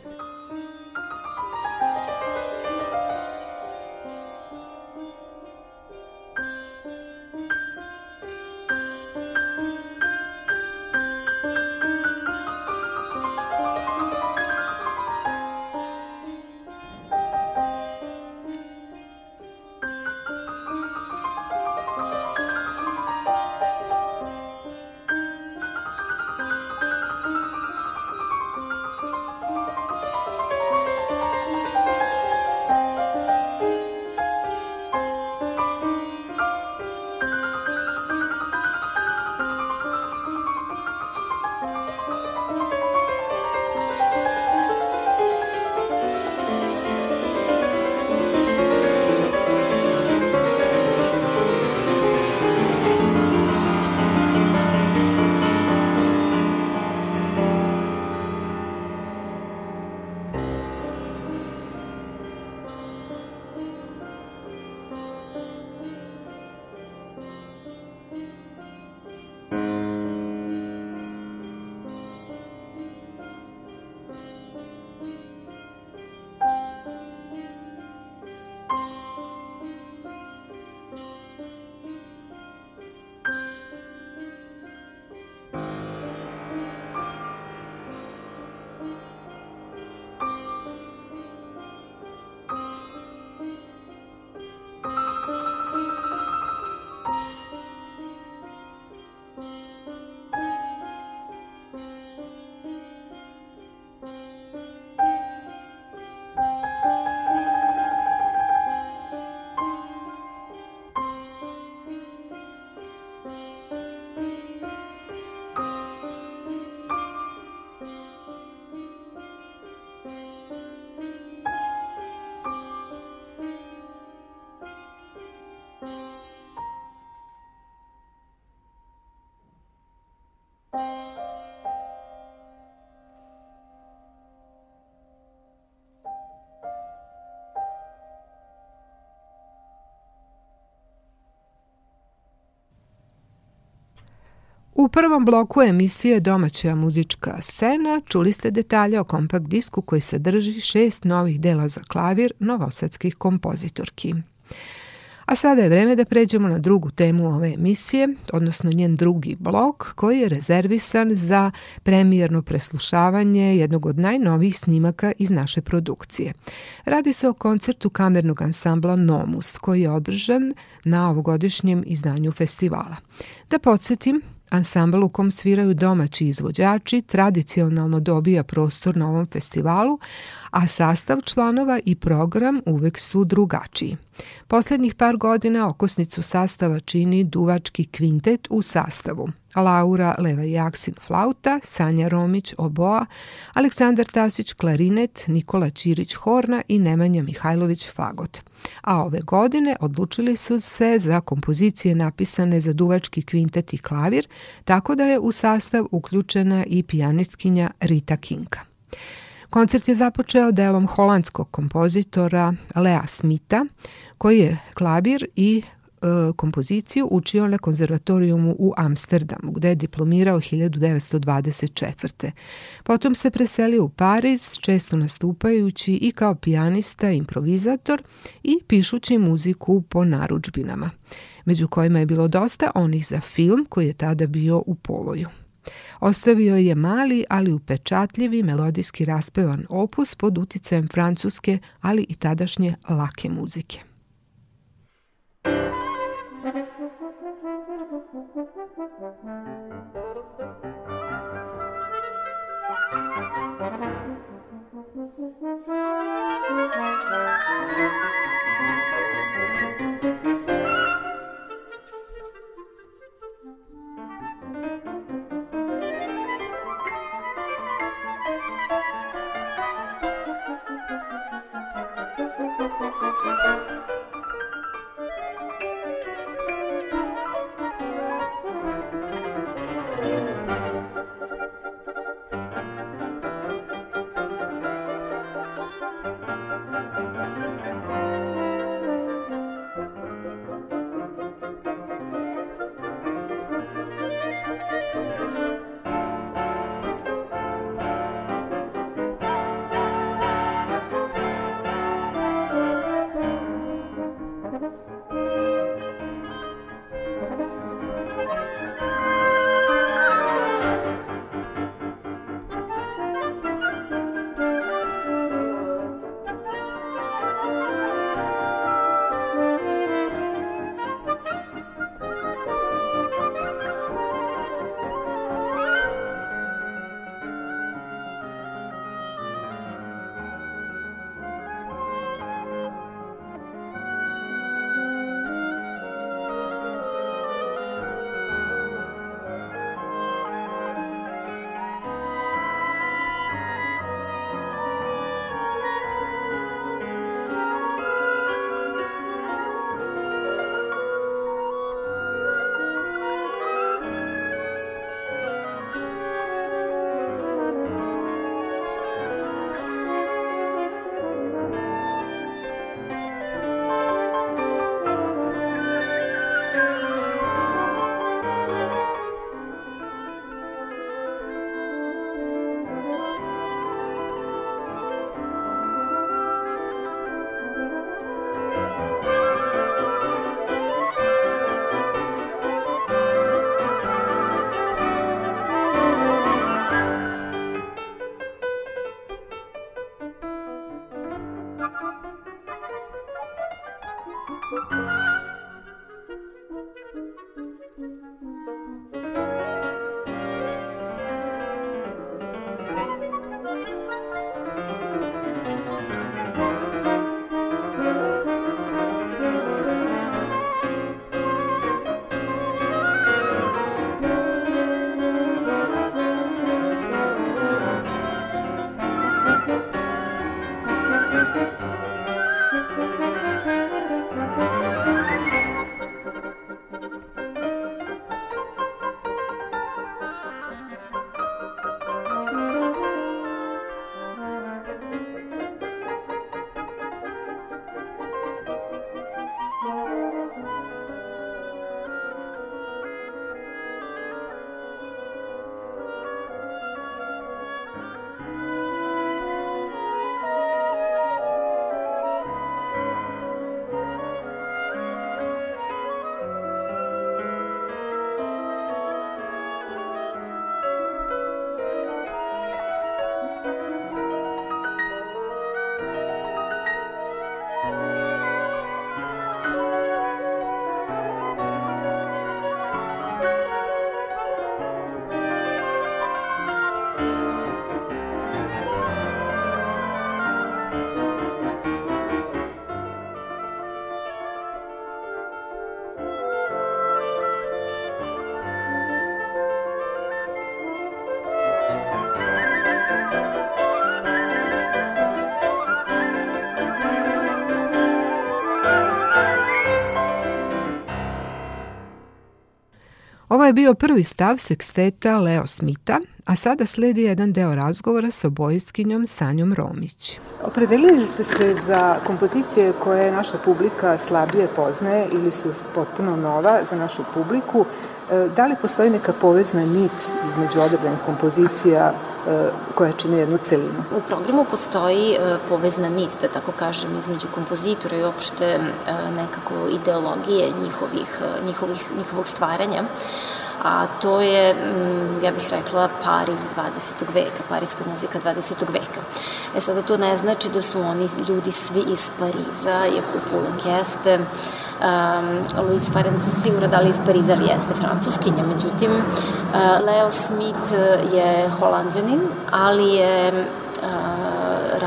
U prvom bloku emisije Domaća muzička scena čuli ste detalje o kompakt disku koji sadrži šest novih dela za klavir novosadskih kompozitorki. A sada je vreme da pređemo na drugu temu ove emisije, odnosno njen drugi blok koji je rezervisan za premijerno preslušavanje jednog od najnovijih snimaka iz naše produkcije. Radi se o koncertu kamernog ansambla Nomus koji je održan na ovogodišnjem izdanju festivala. Da podsjetim, Ansambl u kom sviraju domaći izvođači tradicionalno dobija prostor na ovom festivalu, a sastav članova i program uvek su drugačiji. Poslednjih par godina okosnicu sastava čini duvački kvintet u sastavu. Laura Levajaksin flauta, Sanja Romić oboa, Aleksandar Tasić klarinet, Nikola Ćirić horna i Nemanja Mihajlović fagot. A ove godine odlučili su se za kompozicije napisane za duvački kvintet i klavir, tako da je u sastav uključena i pijanistkinja Rita Kinka. Koncert je započeo delom holandskog kompozitora Lea Smita, koji je klavir i kompoziciju učio na konzervatorijumu u Amsterdamu, gde je diplomirao 1924. Potom se preselio u Pariz, često nastupajući i kao pijanista, improvizator i pišući muziku po naručbinama, među kojima je bilo dosta onih za film koji je tada bio u povoju. Ostavio je mali, ali upečatljivi melodijski raspevan opus pod uticajem francuske, ali i tadašnje lake muzike. Ovo je bio prvi stav seksteta Leo Smitha, a sada sledi jedan deo razgovora sa obojstkinjom Sanjom Romić. Opredelili ste se za kompozicije koje naša publika slabije poznaje ili su potpuno nova za našu publiku. E, da li postoji neka povezna nit između odabranih kompozicija e, koja čine jednu celinu? U programu postoji e, povezna nit, da tako kažem, između kompozitora i opšte nekako ideologije njihovih, njihovih, njihovog stvaranja a to je, mm, ja bih rekla, Pariz 20. veka, parijska muzika 20. veka. E sada to ne znači da su oni ljudi svi iz Pariza, iako Poulenc jeste, um, Louis Ferenc sigurno da li iz Pariza, ali jeste francuskinja, međutim, uh, Leo Smith je holandjanin, ali je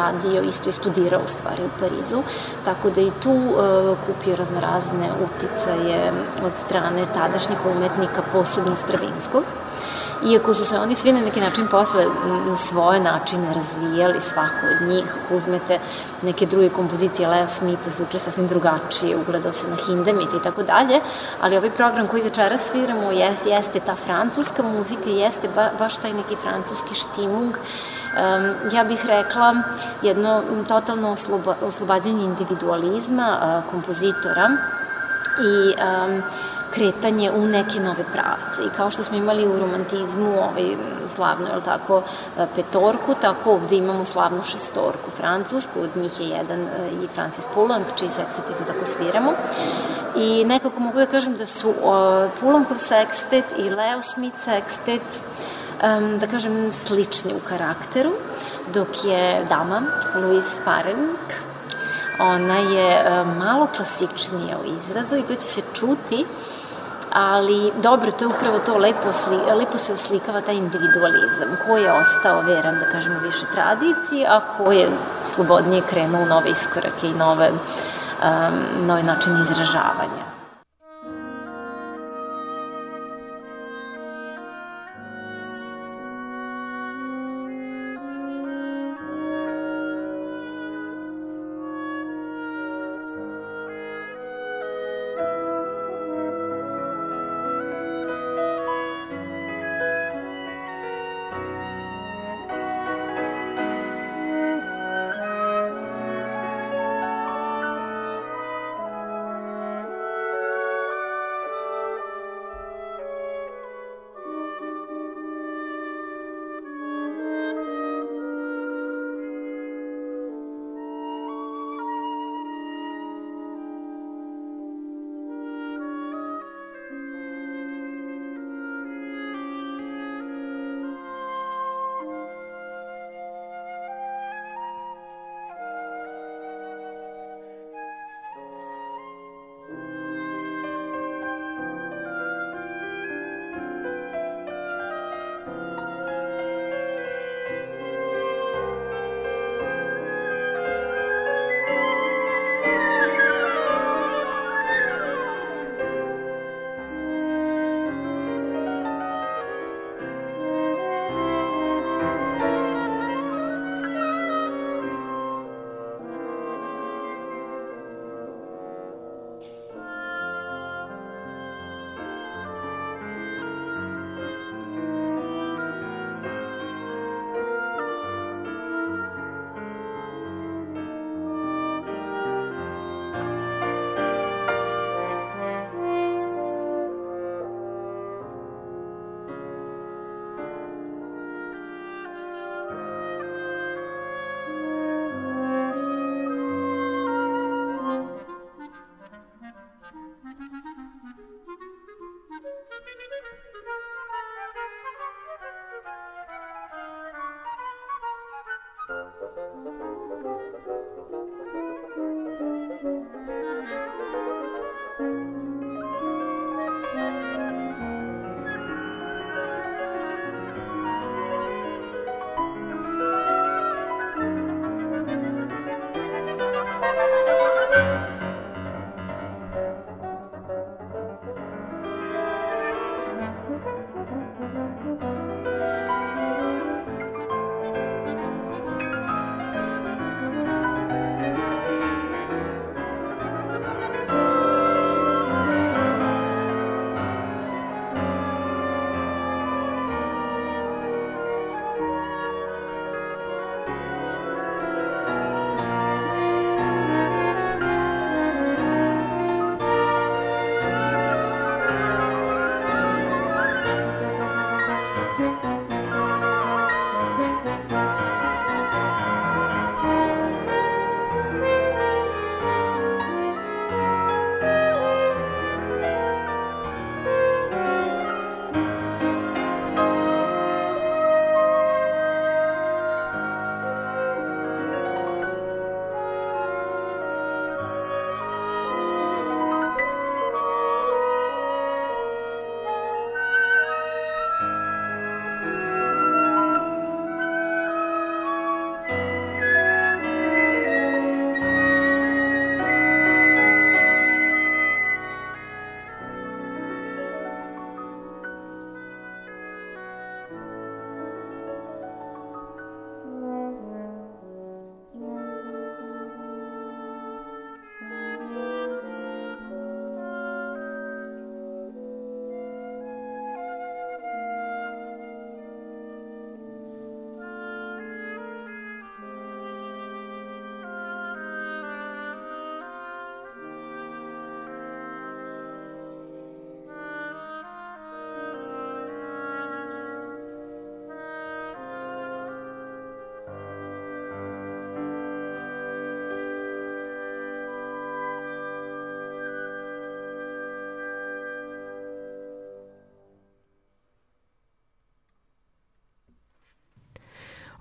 radio, isto je studirao u stvari u Parizu, tako da i tu uh, kupio raznorazne uticaje od strane tadašnjih umetnika, posebno Stravinskog. Iako su se oni svi na neki način posle na svoje načine razvijali, svako od njih, ako uzmete neke druge kompozicije Leo Smitha, zvuče sasvim drugačije, ugledao se na Hindemit i tako dalje, ali ovaj program koji večera sviramo jes, jeste ta francuska muzika, jeste ba, baš taj neki francuski štimung, ja bih rekla jedno totalno osloba, oslobađanje individualizma uh, kompozitora i kretanje u neke nove pravce. I kao što smo imali u romantizmu ovaj, slavnu, je tako, e, petorku, tako ovde imamo slavnu šestorku francusku, od njih je jedan e, i Francis Poulenc, čiji sekstet tako sviramo. I nekako mogu da kažem da su uh, Poulencov sekstet i Leo Smith sekstet um, da kažem, slični u karakteru, dok je dama, Louise Parenk, ona je um, malo klasičnija u izrazu i to će se čuti ali dobro, to je upravo to, lepo, sli, lepo se oslikava taj individualizam, ko je ostao veran, da kažemo, više tradiciji, a ko je slobodnije krenuo u nove iskorake i nove, um, nove načine izražavanja.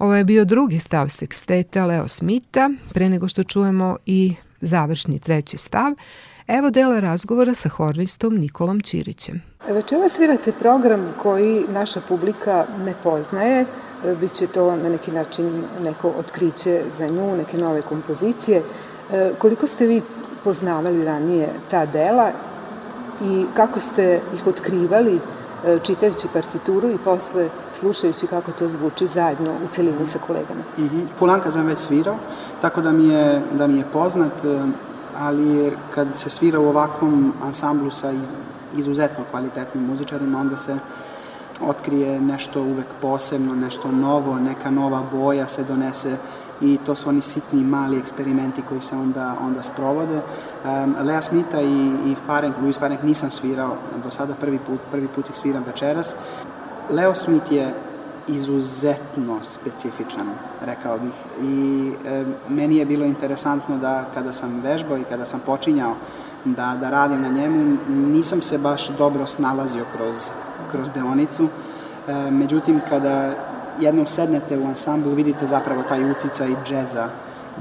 Ovo je bio drugi stav seksteta Leo Smitha, pre nego što čujemo i završni treći stav, Evo dela razgovora sa hornistom Nikolom Ćirićem. Večera svirate program koji naša publika ne poznaje, biće to na neki način neko otkriće za nju, neke nove kompozicije. E, koliko ste vi poznavali ranije ta dela i kako ste ih otkrivali e, čitajući partituru i posle slušajući kako to zvuči zajedno u celini sa kolegama? Mm -hmm. Polanka sam već svirao, tako da mi je, da mi je poznat, e, ali kad se svira u ovakvom ansamblu sa iz, izuzetno kvalitetnim muzičarima, onda se otkrije nešto uvek posebno, nešto novo, neka nova boja se donese i to su oni sitni mali eksperimenti koji se onda, onda sprovode. Um, Lea Smitha i, i Farenk, Louis Farenk nisam svirao do sada, prvi put, prvi put ih sviram večeras. Leo Smith je izuzetno specifičan, rekao bih. I e, meni je bilo interesantno da kada sam vežbao i kada sam počinjao da, da radim na njemu, nisam se baš dobro snalazio kroz, kroz deonicu. E, međutim, kada jednom sednete u ansamblu, vidite zapravo taj uticaj džeza,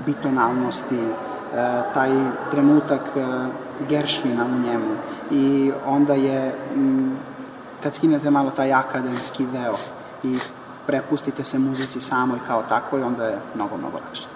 bitonalnosti, e, taj trenutak e, Geršvina u njemu. I onda je, m, kad skinete malo taj akademski deo, i prepustite se muzici samoj kao takvoj, onda je mnogo, mnogo lakše.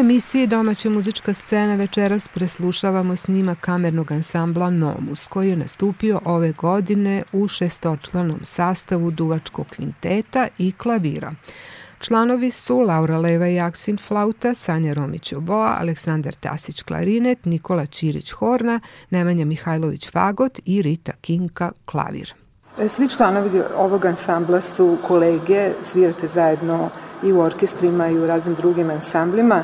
Emisiji Domaća muzička scena večeras preslušavamo snima kamernog ansambla Nomus, koji je nastupio ove godine u šestočlanom sastavu duvačkog kvinteta i klavira. Članovi su Laura Leva i Aksin flauta, Sanja Romić oboa, Aleksandar Tasić klarinet, Nikola Ćirić horna, Nemanja Mihajlović fagot i Rita Kinka klavir. Svi članovi ovog ansambla su kolege, svirate zajedno i u orkestrima i u raznim drugim ansamblima.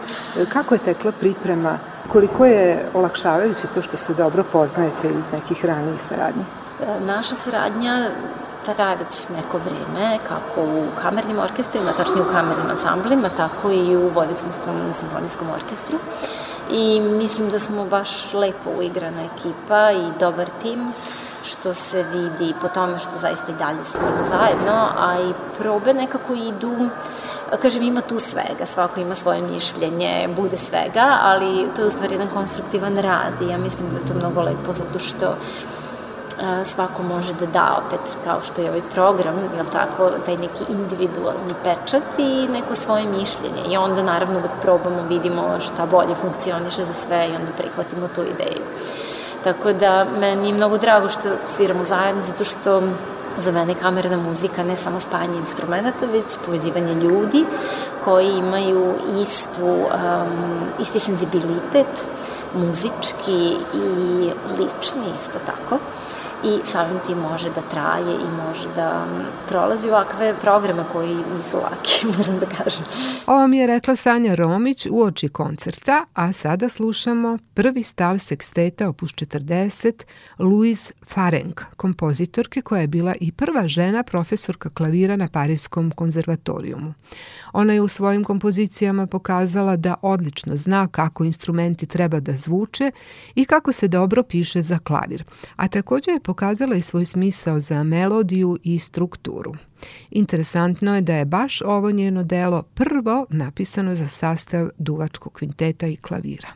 Kako je tekla priprema? Koliko je olakšavajuće to što se dobro poznajete iz nekih ranijih saradnji? Naša saradnja traje već neko vreme, kako u kamernim orkestrima, tačnije u kamernim ansamblima, tako i u Vojvodinskom simfonijskom orkestru. I mislim da smo baš lepo uigrana ekipa i dobar tim što se vidi po tome što zaista i dalje sviramo zajedno, a i probe nekako idu kažem, ima tu svega, svako ima svoje mišljenje, bude svega, ali to je u stvari jedan konstruktivan rad i ja mislim da je to mnogo lepo zato što svako može da da opet kao što je ovaj program, jel tako, taj neki individualni pečat i neko svoje mišljenje i onda naravno uvek probamo, vidimo šta bolje funkcioniše za sve i onda prihvatimo tu ideju. Tako da meni je mnogo drago što sviramo zajedno zato što za mene kamerna muzika ne samo spajanje instrumenta, već povezivanje ljudi koji imaju istu, um, isti senzibilitet, muzički i lični isto tako i samim tim može da traje i može da prolazi ovakve programe koji nisu laki, moram da kažem. Ovo mi je rekla Sanja Romić u oči koncerta, a sada slušamo prvi stav seksteta opus 40 Louise Farenk, kompozitorke koja je bila i prva žena profesorka klavira na Parijskom konzervatorijumu. Ona je u svojim kompozicijama pokazala da odlično zna kako instrumenti treba da zvuče i kako se dobro piše za klavir, a takođe je pokazala i svoj smisao za melodiju i strukturu. Interesantno je da je baš ovo njeno delo prvo napisano za sastav duvačkog kvinteta i klavira.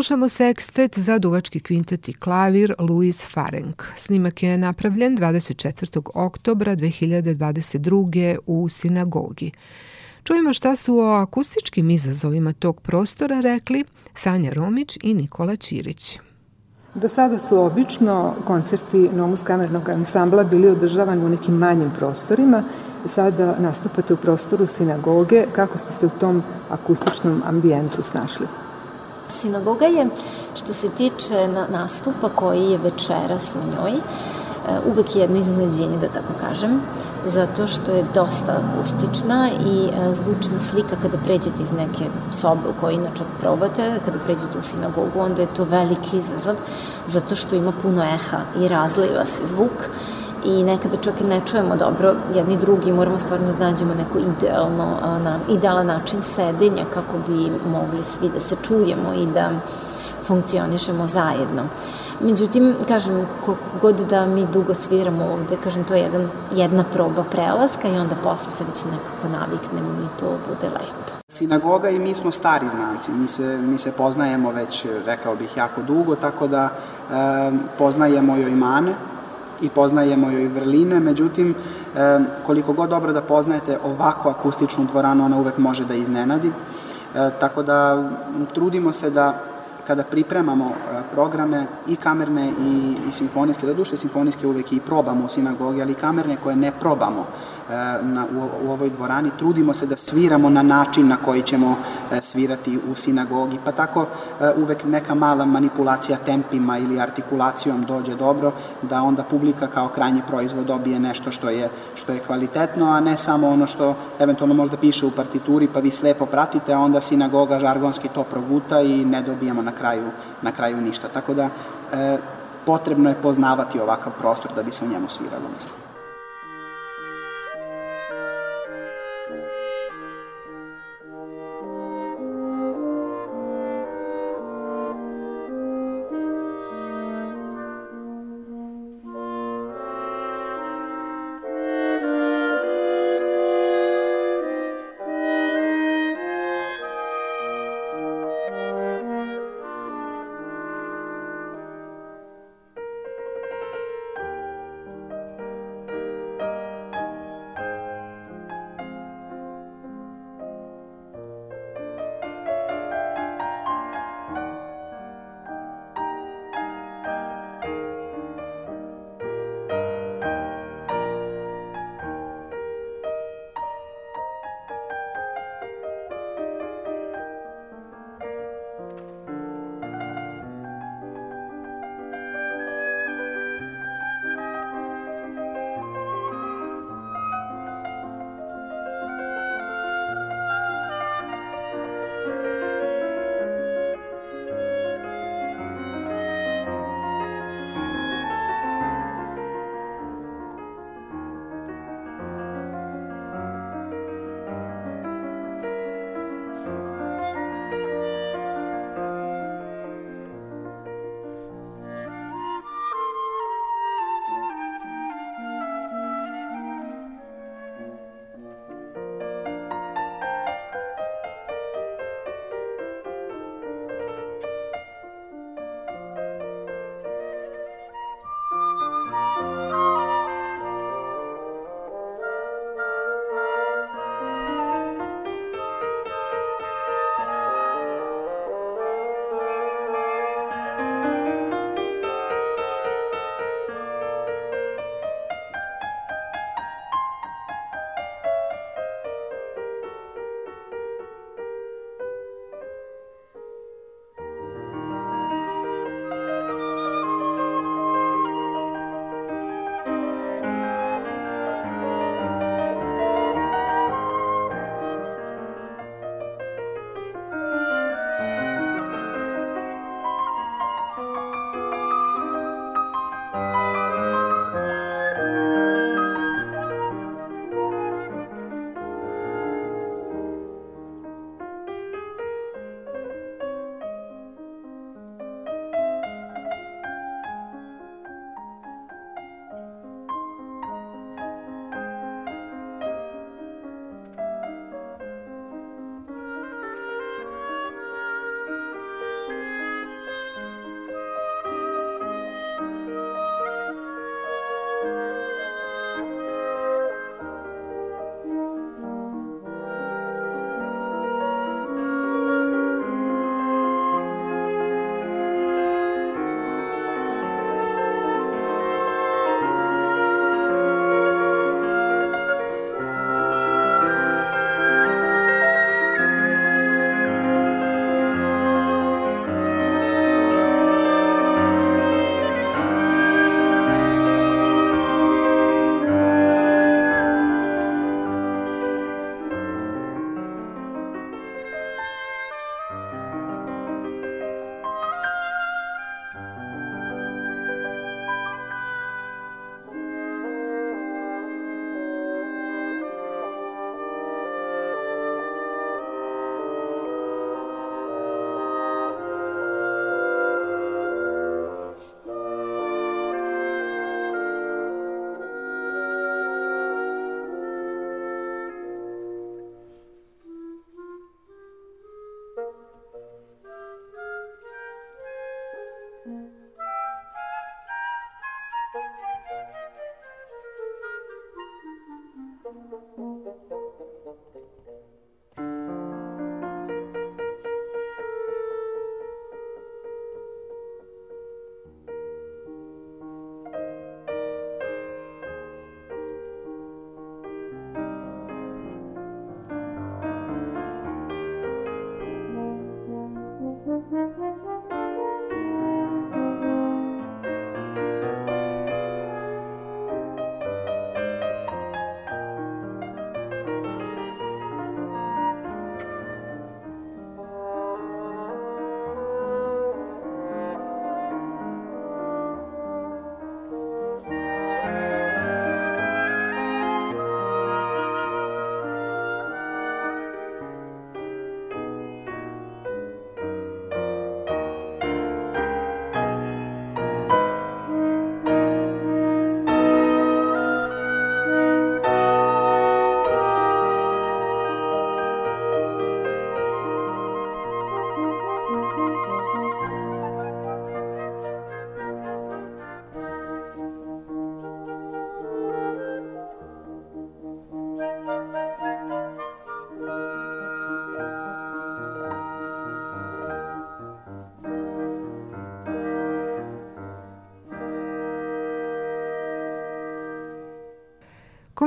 Slušamo sekstet za duvački kvintet i klavir Louis Farenk. Snimak je napravljen 24. oktobra 2022. u sinagogi. Čujemo šta su o akustičkim izazovima tog prostora rekli Sanja Romić i Nikola Ćirić. Do sada su obično koncerti Nomus kamernog ansambla bili održavani u nekim manjim prostorima. Sada nastupate u prostoru sinagoge. Kako ste se u tom akustičnom ambijentu snašli? Sinagoga je, što se tiče nastupa koji je večeras u njoj, e, uvek jedno iznenađenje, da tako kažem, zato što je dosta akustična i e, zvučna slika kada pređete iz neke sobe u kojoj inače probate, kada pređete u sinagogu, onda je to veliki izazov, zato što ima puno eha i razliva se zvuk i nekada čak i ne čujemo dobro jedni drugi, moramo stvarno da nađemo neko idealno, na, idealan način sedenja kako bi mogli svi da se čujemo i da funkcionišemo zajedno. Međutim, kažem, koliko god da mi dugo sviramo ovde, kažem, to je jedan, jedna proba prelaska i onda posle se već nekako naviknemo i to bude lepo. Sinagoga i mi smo stari znanci, mi se, mi se poznajemo već, rekao bih, jako dugo, tako da e, poznajemo joj mane i poznajemo joj vrline, međutim, koliko god dobro da poznajete ovako akustičnu dvoranu, ona uvek može da iznenadi, e, tako da trudimo se da kada pripremamo e, programe i kamerne i, i simfonijske, da duše simfonijske uvek i probamo u sinagogi, ali i kamerne koje ne probamo na, u, u ovoj dvorani, trudimo se da sviramo na način na koji ćemo e, svirati u sinagogi, pa tako uvek neka mala manipulacija tempima ili artikulacijom dođe dobro, da onda publika kao krajnji proizvod dobije nešto što je, što je kvalitetno, a ne samo ono što eventualno možda piše u partituri, pa vi slepo pratite, a onda sinagoga žargonski to proguta i ne dobijemo na kraju, na kraju ništa. Tako da e, potrebno je poznavati ovakav prostor da bi se u njemu sviralo, mislim.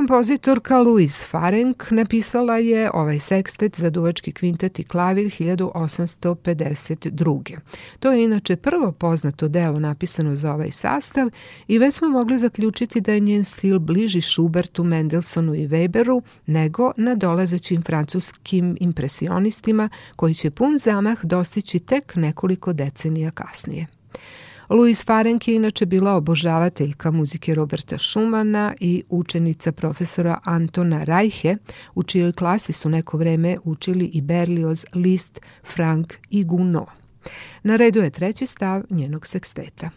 Kompozitorka Louise Farenk napisala je ovaj sekstet za duvački kvintet i klavir 1852. To je inače prvo poznato delo napisano za ovaj sastav i već smo mogli zaključiti da je njen stil bliži Schubertu, Mendelsonu i Weberu nego na dolazećim francuskim impresionistima koji će pun zamah dostići tek nekoliko decenija kasnije. Louise Farenk je inače bila obožavateljka muzike Roberta Schumana i učenica profesora Antona Reiche, u čijoj klasi su neko vreme učili i Berlioz, Liszt, Frank i Gounod. Na redu je treći stav njenog seksteta.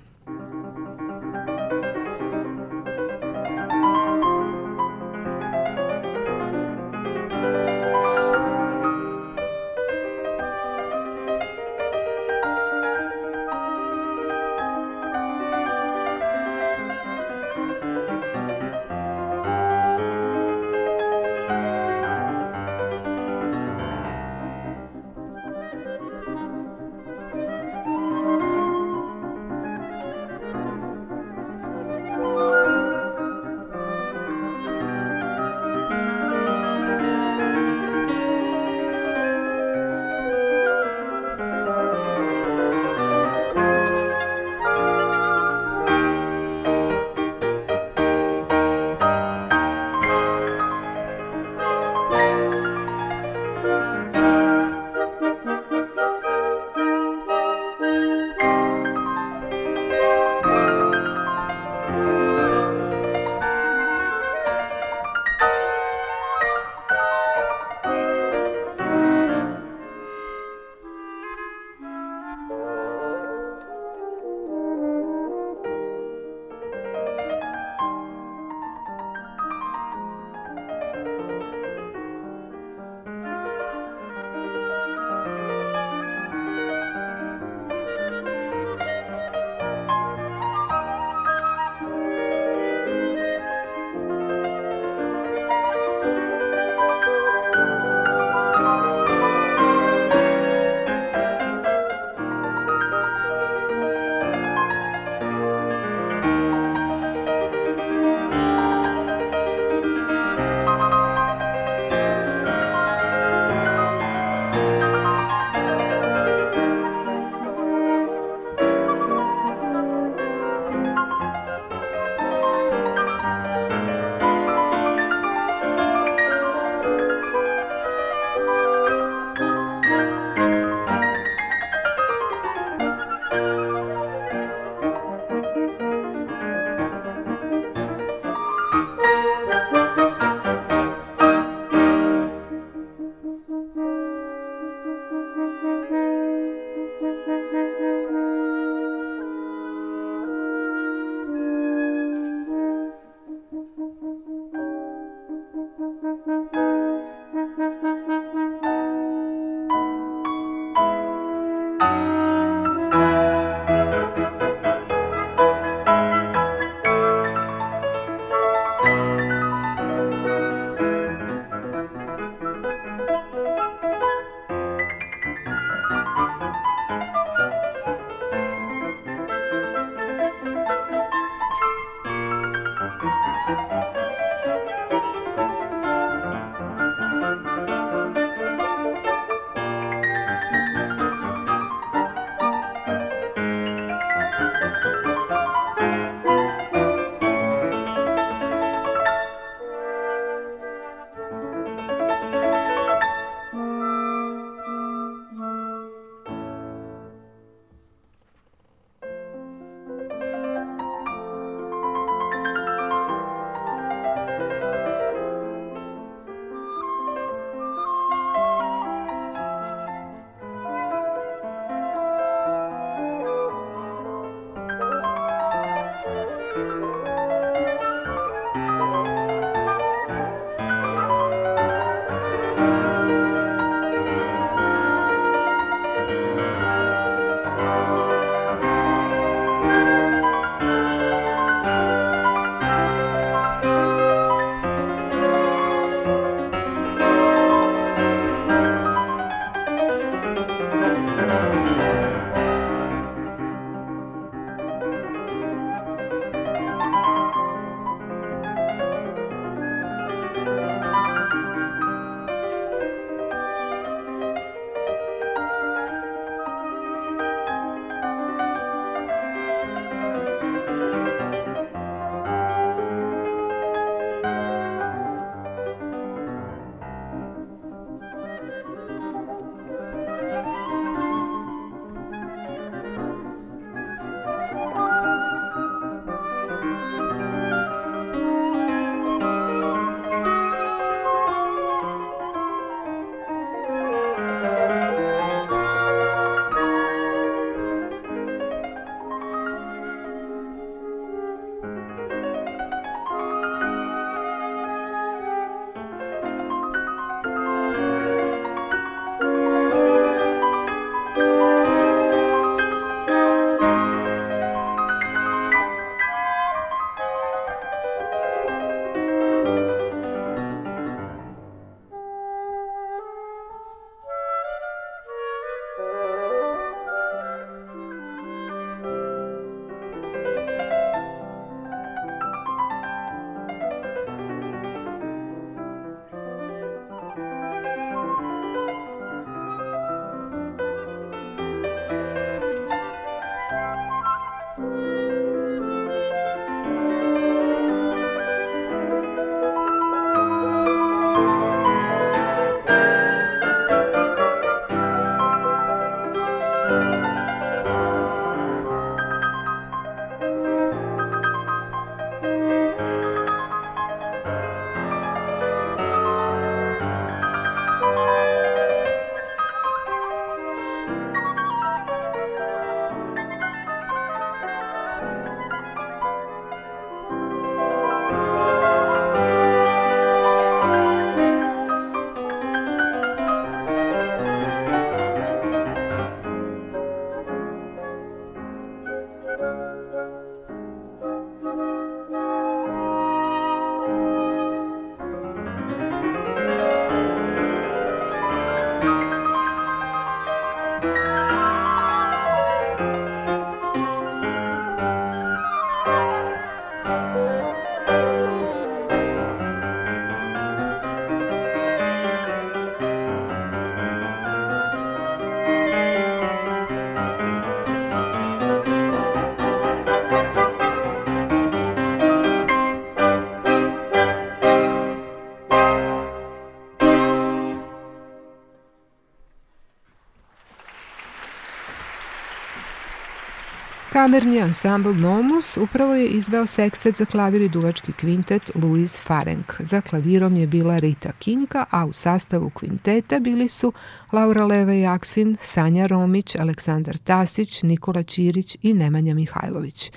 Kamerni ansambl Nomus upravo je izveo sekstet za klavir i duvački kvintet Louis Farenk. Za klavirom je bila Rita Kinka, a u sastavu kvinteta bili su Laura Leva Jaksin, Sanja Romić, Aleksandar Tasić, Nikola Ćirić i Nemanja Mihajlović.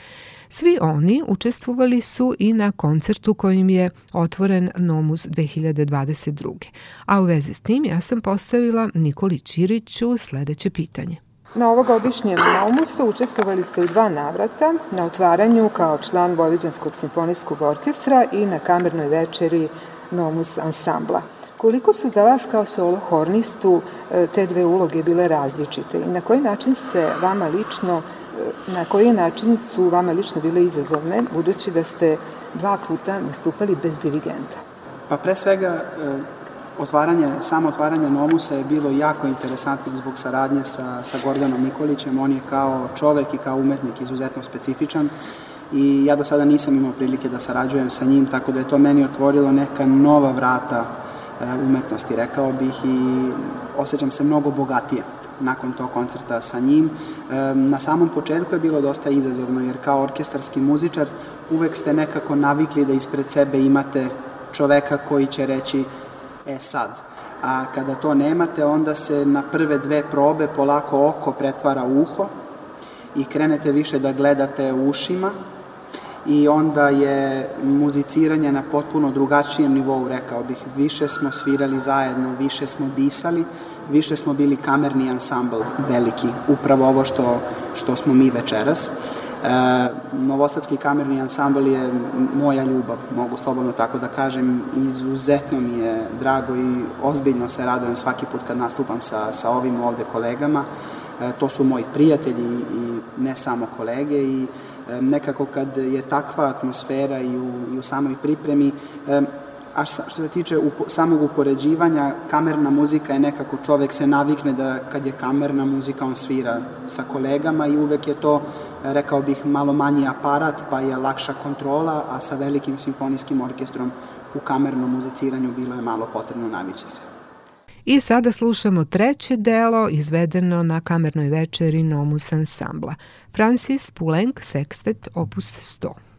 Svi oni učestvovali su i na koncertu kojim je otvoren Nomus 2022. A u vezi s tim ja sam postavila Nikoli Ćiriću sledeće pitanje. Na ovogodišnjem Naumusu učestvovali ste u dva navrata, na otvaranju kao član Vojvođanskog simfonijskog orkestra i na kamernoj večeri Nomus ansambla. Koliko su za vas kao solo hornistu e, te dve uloge bile različite i na koji način se vama lično e, na koji način su vama lično bile izazovne, budući da ste dva puta nastupali bez dirigenta? Pa pre svega e, otvaranje, samo otvaranje Nomusa je bilo jako interesantno zbog saradnje sa, sa Gordanom Nikolićem. On je kao čovek i kao umetnik izuzetno specifičan i ja do sada nisam imao prilike da sarađujem sa njim, tako da je to meni otvorilo neka nova vrata e, umetnosti, rekao bih, i osjećam se mnogo bogatije nakon tog koncerta sa njim. E, na samom početku je bilo dosta izazovno, jer kao orkestarski muzičar uvek ste nekako navikli da ispred sebe imate čoveka koji će reći E sad, a kada to nemate, onda se na prve dve probe polako oko pretvara u uho i krenete više da gledate ušima i onda je muziciranje na potpuno drugačijem nivou, rekao bih. Više smo svirali zajedno, više smo disali, više smo bili kamerni ansambl veliki, upravo ovo što, što smo mi večeras. E, Novosadski kamerni ansambl je moja ljubav, mogu slobodno tako da kažem. Izuzetno mi je drago i ozbiljno se radujem svaki put kad nastupam sa, sa ovim ovde kolegama, to su moji prijatelji i ne samo kolege i nekako kad je takva atmosfera i u, i u samoj pripremi, a što se tiče upo, samog upoređivanja, kamerna muzika je nekako čovek se navikne da kad je kamerna muzika on svira sa kolegama i uvek je to, rekao bih, malo manji aparat pa je lakša kontrola, a sa velikim simfonijskim orkestrom u kamernom muziciranju bilo je malo potrebno navići se. I sada slušamo treće delo izvedeno na kamernoj večeri Nomus ansambla. Francis Poulenc Sextet opus 100.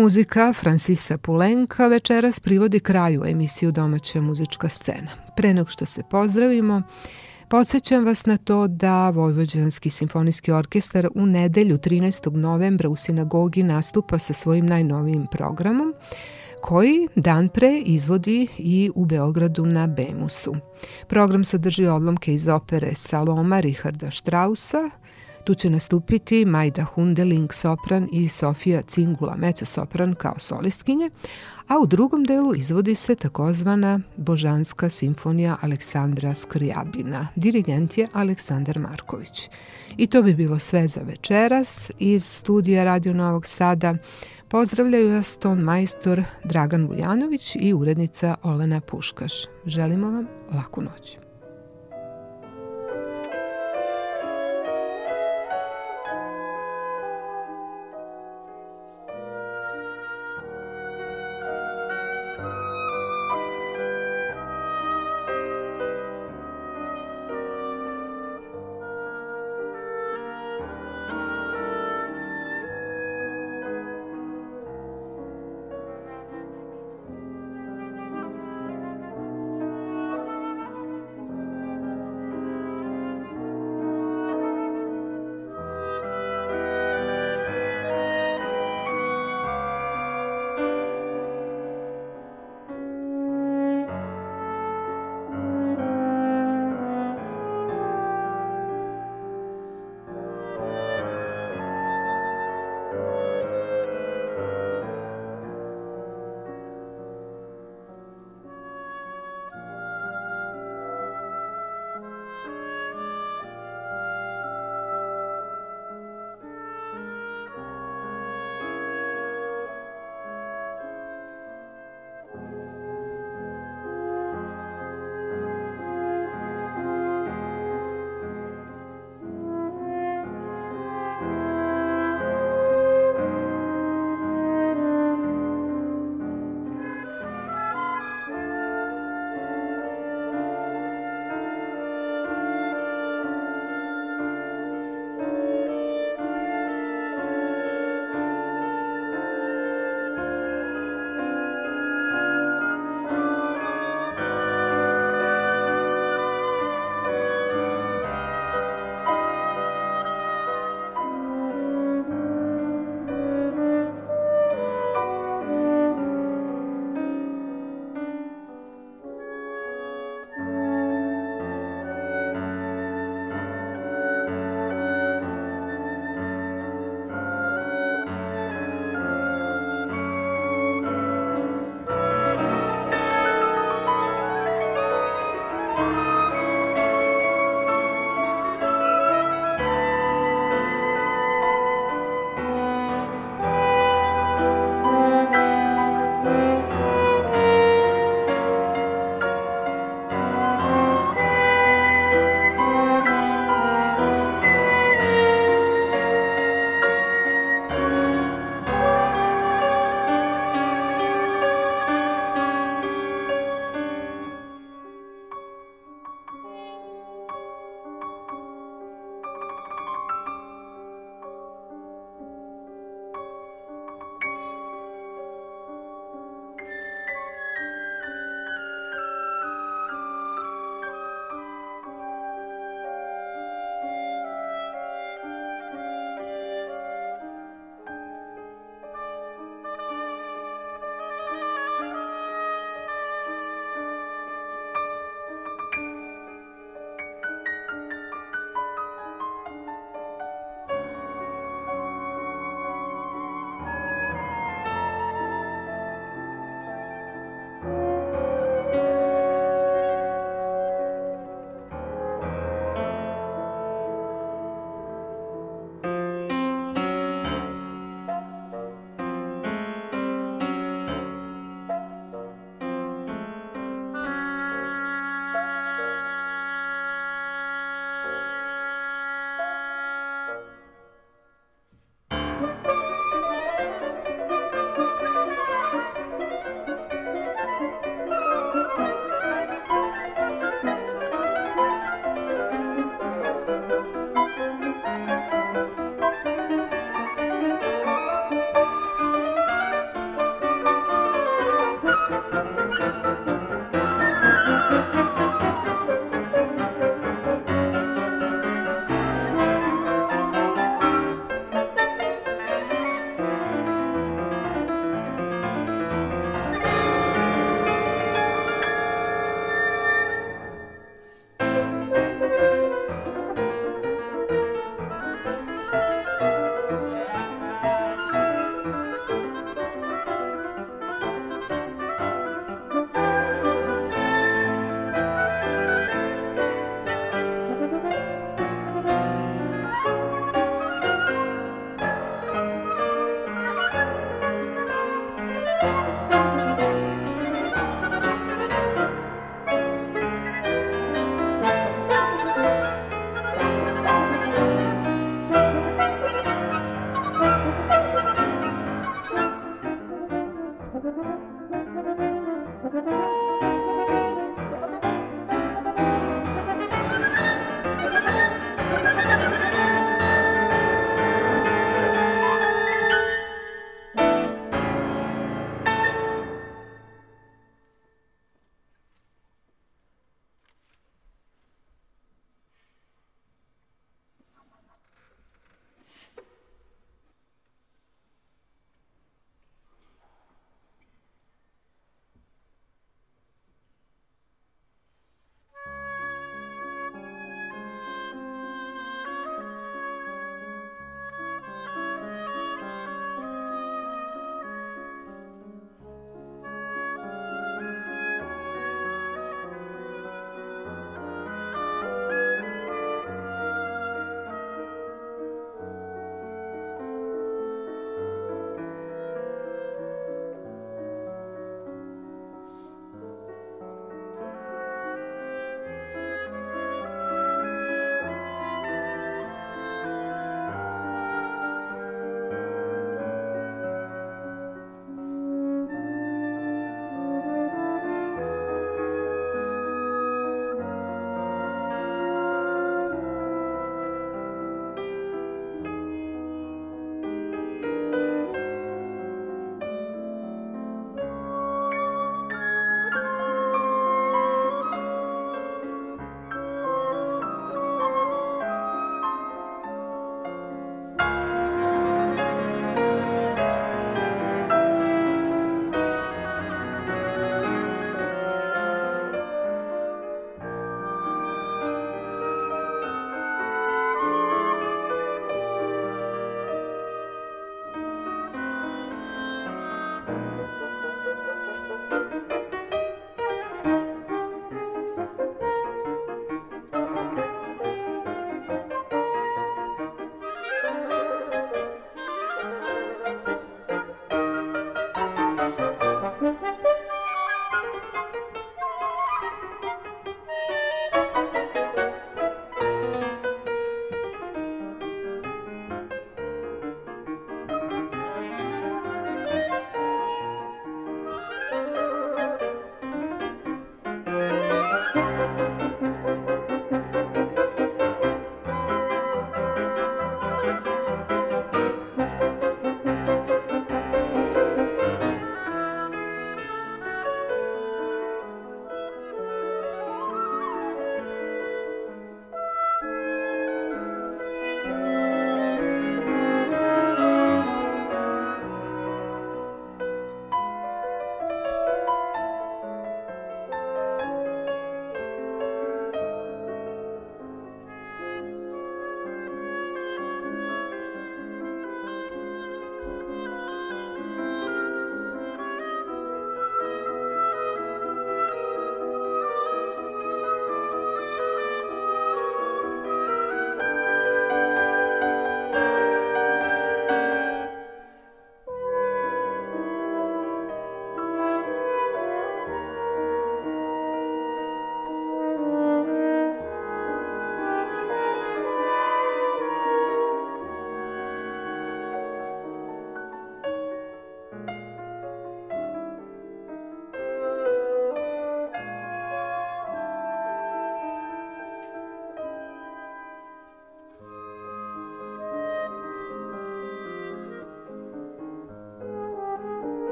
Muzika Francisa Pulenka večeras privodi kraju emisiju Domaća muzička scena. Pre nego što se pozdravimo, Podsećam vas na to da Vojvođanski simfonijski orkestar u nedelju 13. novembra u sinagogi nastupa sa svojim najnovijim programom koji dan pre izvodi i u Beogradu na Bemusu. Program sadrži odlomke iz opere Saloma Richarda Strausa, Tu će nastupiti Majda Hundeling sopran i Sofija Cingula sopran kao solistkinje, a u drugom delu izvodi se takozvana Božanska simfonija Aleksandra Skrijabina. Dirigent je Aleksandar Marković. I to bi bilo sve za večeras. Iz studija Radio Novog Sada pozdravljaju vas ton majstor Dragan Vujanović i urednica Olena Puškaš. Želimo vam laku noć.